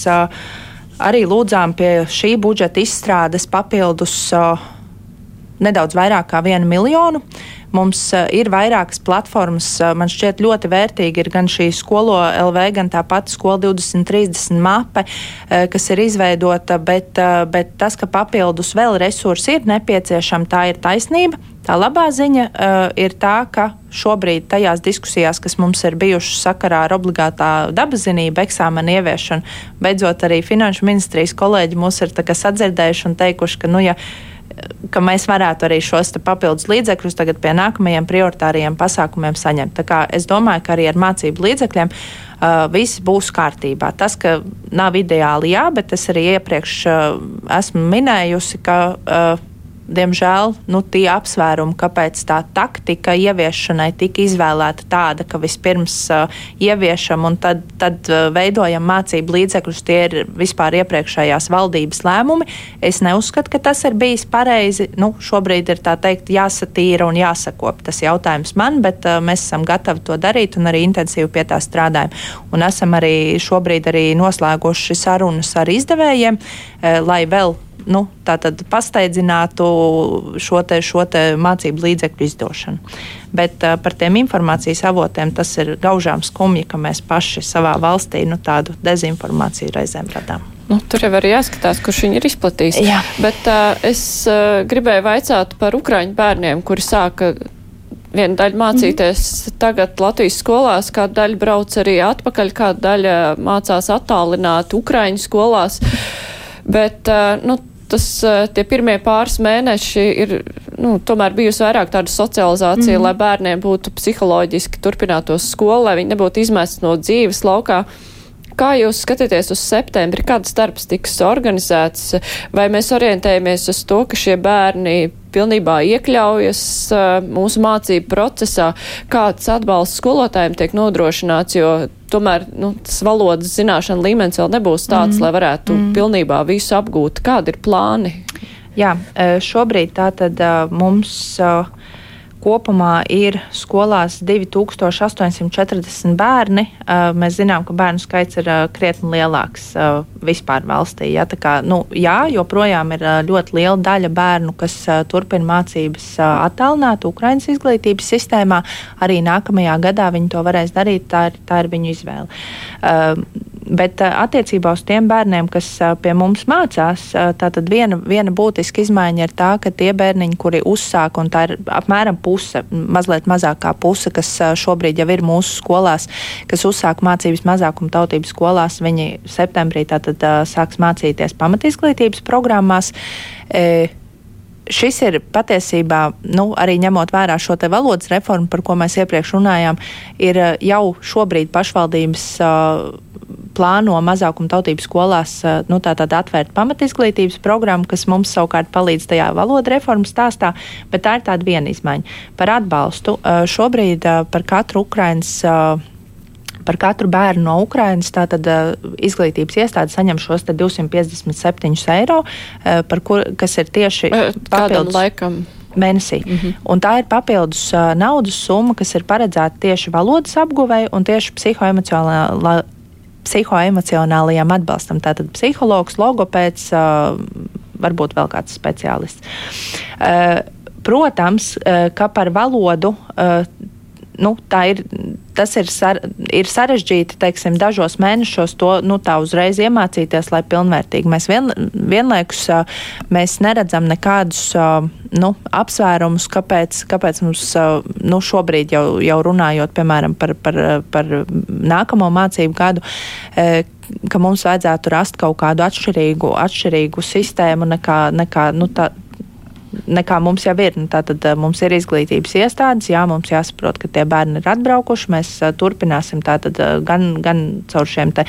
arī lūdzām pie šī budžeta izstrādes papildus nedaudz vairāk kā vienu miljonu. Mums uh, ir vairākas platformas, uh, man šķiet ļoti vērtīgi ir gan šī skolo LV, gan tāpat skola 2030 mape, uh, kas ir izveidota, bet, uh, bet tas, ka papildus vēl resursi ir nepieciešami, tā ir taisnība. Tā labā ziņa uh, ir tā, ka šobrīd tajās diskusijās, kas mums ir bijušas sakarā ar obligātā dabazinību eksāmenu ieviešanu, beidzot arī Finanšu ministrijas kolēģi mūs ir sadzirdējuši un teikuši, ka, nu, ja ka mēs varētu arī šos papildus līdzekļus tagad pie nākamajiem prioritāriem pasākumiem saņemt. Es domāju, ka arī ar mācību līdzekļiem uh, viss būs kārtībā. Tas, ka nav ideāli, jā, bet es arī iepriekš uh, esmu minējusi, ka. Uh, diemžēl nu, tie apsvērumi, kāpēc tā taktika ieviešanai tika izvēlēta tāda, ka vispirms uh, ieviešam un tad, tad uh, veidojam mācību līdzekļus, tie ir vispār iepriekšējās valdības lēmumi. Es neuzskatu, ka tas ir bijis pareizi. Nu, šobrīd ir teikt jāsatīra un jāsakop tas jautājums man, bet uh, mēs esam gatavi to darīt un arī intensīvi pie tā strādājam. Un esam arī šobrīd arī noslēguši sarunas ar izdevējiem, uh, lai vēl nu, pasteidzinātu šo, te, šo te mācību līdzekļu izdošanu. Bet uh, par tiem informācijas avotiem tas ir gaužām skumji, ka mēs paši savā valstī nu, tādu dezinformāciju reizēm radām. Nu, tur jau arī jāskatās, kurš viņu ir izplatījis. Jā. Bet uh, es uh, gribēju vaicāt par ukraiņu bērniem, kuri sāka viena daļa mācīties mm -hmm. tagad Latvijas skolās, kāda daļa brauc arī atpakaļ, kāda daļa mācās attālināt Ukraiņu skolās. Bet, nu, tas tie pirmie pāris mēneši ir nu, tomēr bijusi vairāk tāda socializācija, mm -hmm. lai bērniem būtu psiholoģiski turpinātos skolu, lai viņi nebūtu izmests no dzīves laukā. Kā jūs skatāties uz septembri, kāds darbs tiks organizēts, vai mēs orientējamies uz to, ka šie bērni pilnībā iekļaujas mūsu mācību procesā, kāds atbalsts skolotājiem tiek nodrošināts, jo tomēr nu, tas valodas zināšana līmenis vēl nebūs tāds, mm. lai varētu mm. pilnībā visu apgūt. Kādi ir plāni? Jā, šobrīd tātad mums. Uh, Kopumā ir skolās 2840 bērni. Mēs zinām, ka bērnu skaits ir krietni lielāks vispār valstī. Ja? Kā, nu, jā, joprojām ir ļoti liela daļa bērnu, kas turpina mācības attālināt Ukraiņas izglītības sistēmā. Arī nākamajā gadā viņi to varēs darīt, tā ir, tā ir viņu izvēle. Bet attiecībā uz tiem bērniem, kas pie mums mācās, tātad viena, viena būtiska izmaiņa ir tā, ka tie bērniņi, kuri uzsāk, un tā ir apmēram puse, mazliet mazākā puse, kas šobrīd jau ir mūsu skolās, kas uzsāk mācības mazākuma tautības skolās, viņi septembrī tātad sāks mācīties pamatizglītības programmās. E, šis ir patiesībā, nu, arī ņemot vērā šo te valodas reformu, par ko mēs iepriekš runājām, ir jau šobrīd pašvaldības uh, plāno mazākuma tautības skolās nu, tā atvērt pamatizglītības programmu, kas mums savukārt palīdz tajā valodu reformas stāstā, bet tā ir tāda viena izmaiņa. Par atbalstu šobrīd par katru Ukrainas par katru bērnu no Ukrainas tātad, izglītības iestāde saņem šos 257 eiro, kur, kas ir tieši papildus laikam mēnesī. Mm -hmm. Un tā ir papildus naudas summa, kas ir paredzēta tieši valodas apguvei un tieši psihoemocionālā, psihoemocionālajam atbalstam. Tātad psihologs, logopēds, varbūt vēl kāds speciālists. Protams, ka par valodu nu, ir, tas ir, sar, ir sarežģīti teiksim, dažos mēnešos to nu, uzreiz iemācīties, lai pilnvērtīgi. Mēs vien, vienlaikus mēs neredzam nekādus nu, apsvērumus, kāpēc, kāpēc mums nu, šobrīd jau, jau runājot piemēram par, par, par nākamo mācību gadu ka mums vajadzētu rast kaut kādu atšķirīgu, atšķirīgu sistēmu nekā, nekā nu, tā, nekā mums jau ir. Nu, tātad mums ir izglītības iestādes, jā, mums jāsaprot, ka tie bērni ir atbraukuši. Mēs turpināsim tātad gan, gan caur šiem te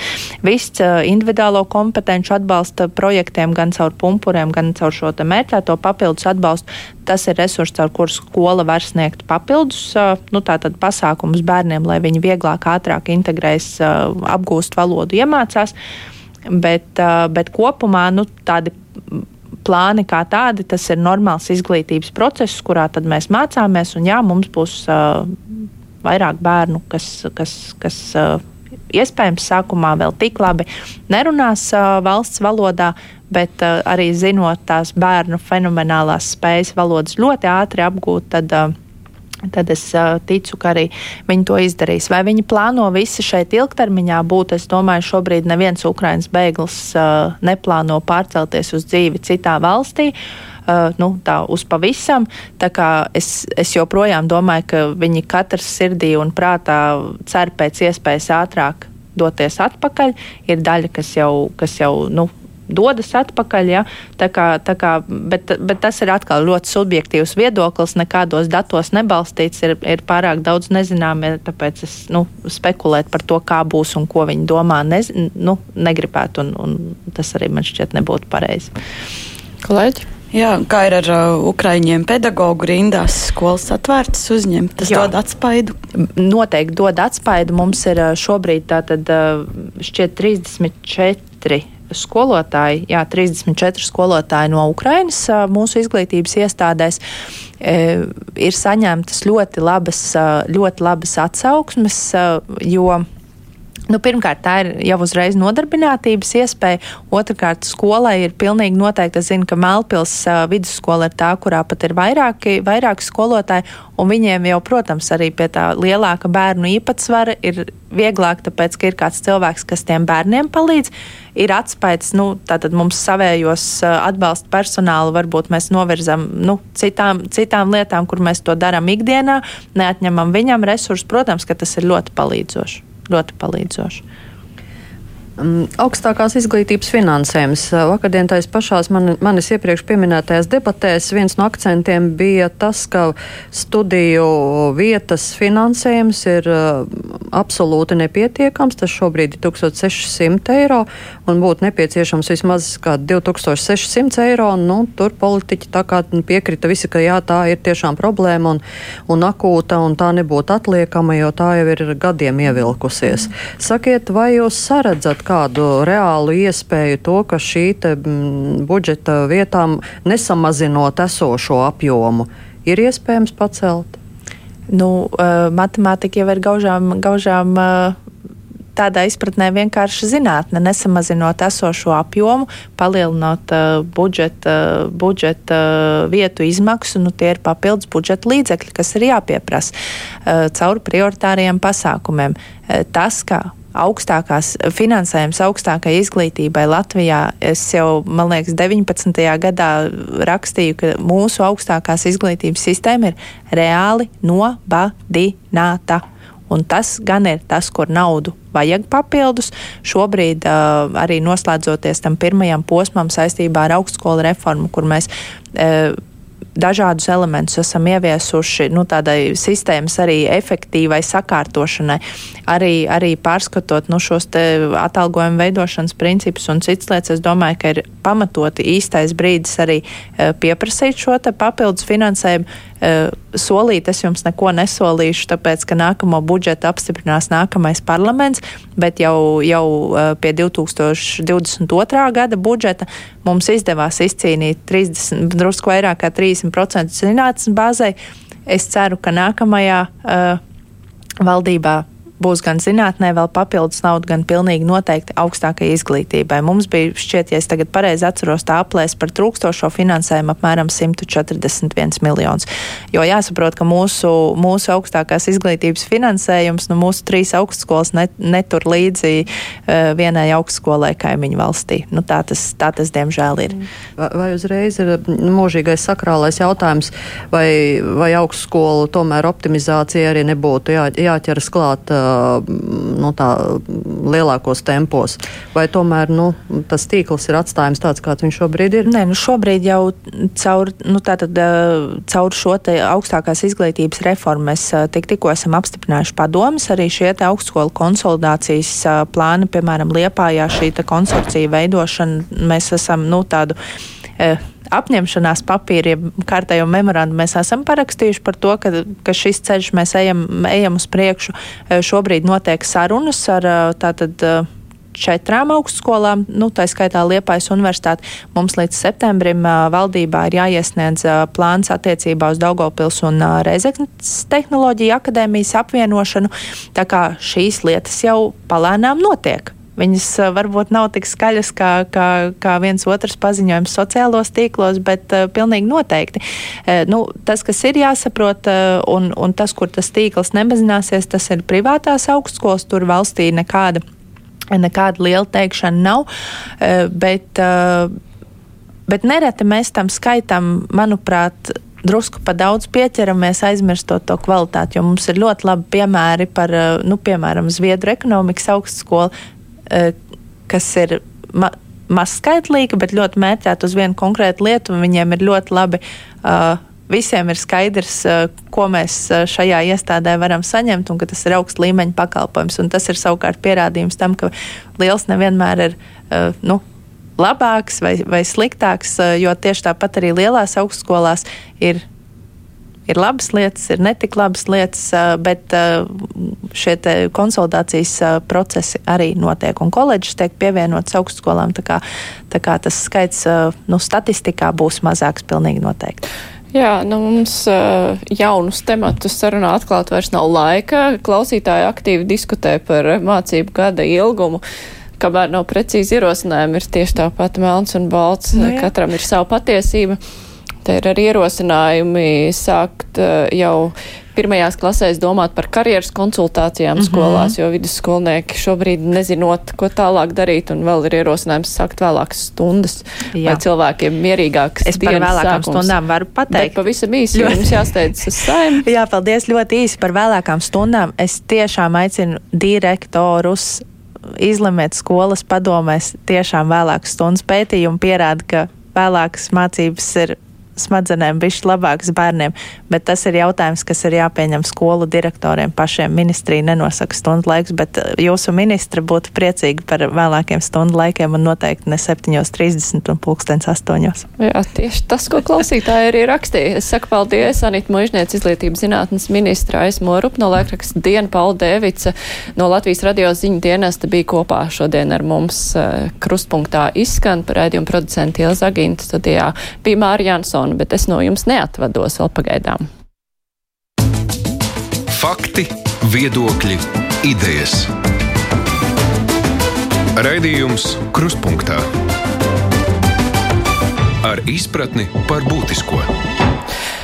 viss individuālo kompetenci atbalsta projektiem, gan caur pumpuriem, gan caur šo te mērķēto papildus atbalstu. Tas ir resurs, caur kuru skola var sniegt papildus nu, pasākumus bērniem, lai viņi vieglāk, ātrāk integrēs, apgūst valodu, iemācās. Bet, bet kopumā nu, tādi plāni kā tādi, tas ir normāls izglītības process, kurā tad mēs mācāmies, un jā, mums būs uh, vairāk bērnu, kas, kas, kas uh, iespējams sākumā vēl tik labi nerunās uh, valsts valodā, bet uh, arī zinot tās bērnu fenomenālās spējas valodas ļoti ātri apgūt, tad uh, tad es uh, ticu, ka arī viņi to izdarīs. Vai viņi plāno visi šeit ilgtermiņā būt? Es domāju, šobrīd neviens Ukraiņas bēglis uh, neplāno pārcelties uz dzīvi citā valstī. Uh, nu, tā uz pavisam. Tā es, es joprojām domāju, ka viņi katrs sirdī un prātā cer pēc iespējas ātrāk doties atpakaļ. Ir daļa, kas jau, kas jau nu, dodas atpakaļ. Ja? Tā kā, tā kā, bet, bet tas ir atkal ļoti subjektīvs viedoklis, nekādos datos nebalstīts, ir, ir pārāk daudz nezināmie, tāpēc es nu, spekulēt par to, kā būs un ko viņi domā, nez, nu, negribētu, un, un tas arī man šķiet nebūtu pareizi. Kolēģi? Jā, kā ir ar uh, ukrāņiem pedagoģu rindās, skolas atvērtas uzņemt, tas Jā. dod atspaidu? Noteikti dod atspaidu. Mums ir uh, šobrīd tātad uh, šķiet 34 skolotāji, jā, 34 skolotāji no Ukrainas mūsu izglītības iestādēs ir saņemtas ļoti labas, ļoti labas atsauksmes, jo Nu, pirmkārt, tā ir jau uzreiz nodarbinātības iespēja. Otrakārt, skolai ir pilnīgi noteikti. Es zinu, ka Melnpils uh, vidusskola ir tā, kurā pat ir vairāki, vairāki skolotāji, un viņiem jau, protams, arī pie tā lielāka bērnu īpatsvara ir vieglāk, tāpēc, ka ir kāds cilvēks, kas tiem bērniem palīdz. Ir atspējis, nu, tātad mums savējos atbalsta personālu, varbūt mēs novirzam nu, citām, citām lietām, kur mēs to darām ikdienā, neatņemam viņam resursus. Protams, ka tas ir ļoti palīdzoši ļoti palīdzoši. Um, augstākās izglītības finansējums. Vakardienas pašās man, manis iepriekš pieminētajās debatēs viens no akcentiem bija tas, ka studiju vietas finansējums ir uh, absolūti nepietiekams. Tas šobrīd ir 1600 eiro un būtu nepieciešams vismaz 2600 eiro. Nu, tur politiķi tā kā piekrita visi, ka jā, tā ir tiešām problēma un, un akūta un tā nebūtu atliekama, jo tā jau ir gadiem ievilkusies. Sakiet, vai jūs saredzat, kādu reālu iespēju to, ka šī te, m, budžeta vietām nesamazinot esošo apjomu, ir iespējams pacelt? Nu, uh, matemātika jau ir gaužām, gaužām uh, tādā izpratnē vienkārši zinātne, nesamazinot esošo apjomu, palielinot uh, budžeta, uh, budžeta uh, vietu izmaksu, nu tie ir papildus budžeta līdzekļi, kas ir jāpieprasa uh, caur prioritāriem pasākumiem. Uh, tas, ka augstākās finansējums augstākai izglītībai Latvijā. Es jau, man liekas, 19. gadā rakstīju, ka mūsu augstākās izglītības sistēma ir reāli nobadināta. Un tas gan ir tas, kur naudu vajag papildus. Šobrīd, uh, arī noslēdzoties tam pirmajam posmam saistībā ar augstskolu reformu, kur mēs uh, dažādus elementus esam ieviesuši nu, tādai sistēmas arī efektīvai sakārtošanai, arī, arī pārskatot nu, šos atalgojumu veidošanas principus un citas lietas. Es domāju, ka ir pamatoti īstais brīdis arī uh, pieprasīt šo papildus finansējumu. Uh, solīt es jums neko nesolīšu, tāpēc, ka nākamo budžetu apstiprinās nākamais parlaments, bet jau, jau uh, pie 2022. gada budžeta mums izdevās izcīnīt 30, drusku vairāk kā 30% zinātnes bāzei. Es ceru, ka nākamajā uh, valdībā būs gan zinātnē vēl papildus nauda, gan pilnīgi noteikti augstākai izglītībai. Mums bija šķiet, ja es tagad pareizi atceros, tā aplēs par trūkstošo finansējumu apmēram 141 miljonus. Jo jāsaprot, ka mūsu, mūsu augstākās izglītības finansējums, nu mūsu trīs augstskolas net, netur līdzi uh, vienai augstskolai kaimiņu valstī. Nu, tā, tas, tā tas diemžēl ir. Vai, vai uzreiz ir mūžīgais sakrālais jautājums, vai, vai augstskolu tomēr optimizācija arī nebūtu jā, jāķeras klāt? Uh, nu, tā, lielākos tempos? Vai tomēr nu, tas tīkls ir atstājums tāds, kāds viņš šobrīd ir? Nē, nu šobrīd jau caur, nu, tātad, caur šo augstākās izglītības reformu mēs tik, tikko esam apstiprinājuši padomus. Arī šie augstskolu konsolidācijas plāni, piemēram, Liepājā šī konsorcija veidošana, mēs esam nu, tādu apņemšanās papīri, ja kārtējo memorandu mēs esam parakstījuši par to, ka, ka šis ceļš mēs ejam, ejam uz priekšu. Šobrīd notiek sarunas ar tātad četrām augstskolām, nu, tā skaitā Liepājas universitāte. Mums līdz septembrim valdībā ir jāiesniedz plāns attiecībā uz Daugopils un Reizeknas tehnoloģiju akadēmijas apvienošanu, tā kā šīs lietas jau palēnām notiek. Viņas varbūt nav tik skaļas kā, kā, kā viens otrs paziņojums sociālos tīklos, bet uh, pilnīgi noteikti. Uh, nu, tas, kas ir jāsaprot, uh, un, un tas, kur tas tīkls nemazināsies, tas ir privātās augstskolas. Tur valstī nekāda, nekāda liela teikšana nav. Uh, bet, uh, bet nereti mēs tam skaitam, manuprāt, drusku pa daudz pieķeramies, aizmirstot to kvalitāti. Jo mums ir ļoti labi piemēri par, nu, piemēram, Zviedru ekonomikas augstskolu, Eh, kas ir ma mazskaitlīga, bet ļoti mērķēta uz vienu konkrētu lietu, un viņiem ir ļoti labi. Uh, Visiem ir skaidrs, uh, ko mēs šajā iestādē varam saņemt, un ka tas ir augsts līmeņa pakalpojums. Un tas ir savukārt pierādījums tam, ka liels nevienmēr ir nu, labāks vai, vai sliktāks, jo tieši tāpat arī lielās augstskolās ir ir labas lietas, ir netik labas lietas, bet šie konsultācijas procesi arī notiek. Un koledžas tiek pievienotas augstskolām, tā kā, tā kā tas skaits nu, statistikā būs mazāks pilnīgi noteikti. Jā, nu mums uh, jaunus tematus sarunā atklāt vairs nav laika. Klausītāji aktīvi diskutē par mācību gada ilgumu. Kamēr nav precīzi ierosinājumi, ir tieši tāpat melns un balts. Nu, jā. Katram ir sava patiesība. Te ir arī ierosinājumi sākt uh, jau pirmajās klasēs domāt par karjeras konsultācijām mm -hmm. skolās, jo vidusskolnieki šobrīd nezinot, ko tālāk darīt, un vēl ir ierosinājums sākt vēlākas stundas, Jā. lai cilvēkiem mierīgākas es par vēlākām sākums. stundām varu pateikt. Bet pavisam īsi, jo jums jāsteidz uz saim. Jā, paldies ļoti īsi par vēlākām stundām. Es tiešām aicinu direktorus izlemiet skolas padomēs tiešām vēlākas stundas pētījumi pierāda, ka vēlākas mācības ir smadzenēm bišķi labāks bērniem, bet tas ir jautājums, kas ir jāpieņem skolu direktoriem pašiem. Ministrija nenosaka stundu laikus, bet uh, jūsu ministra būtu priecīga par vēlākiem stundu laikiem un noteikti ne 7.30 un pulkstens 8. Jā, tieši tas, ko klausītāji arī rakstīja. Es saku paldies Anita Mužniec, izglītības zinātnes ministra Aismo Rup no laikraksta Diena Paula Dēvica no Latvijas radio ziņu dienesta bija kopā šodien ar mums uh, krustpunktā izskan par rēdījumu producentu Ilza Aginta studijā. Bija Mārija Jansona mikrofonu, bet es no jums neatvados vēl pagaidām. Fakti, viedokļi, idejas. Raidījums Kruspunktā ar izpratni par būtisko.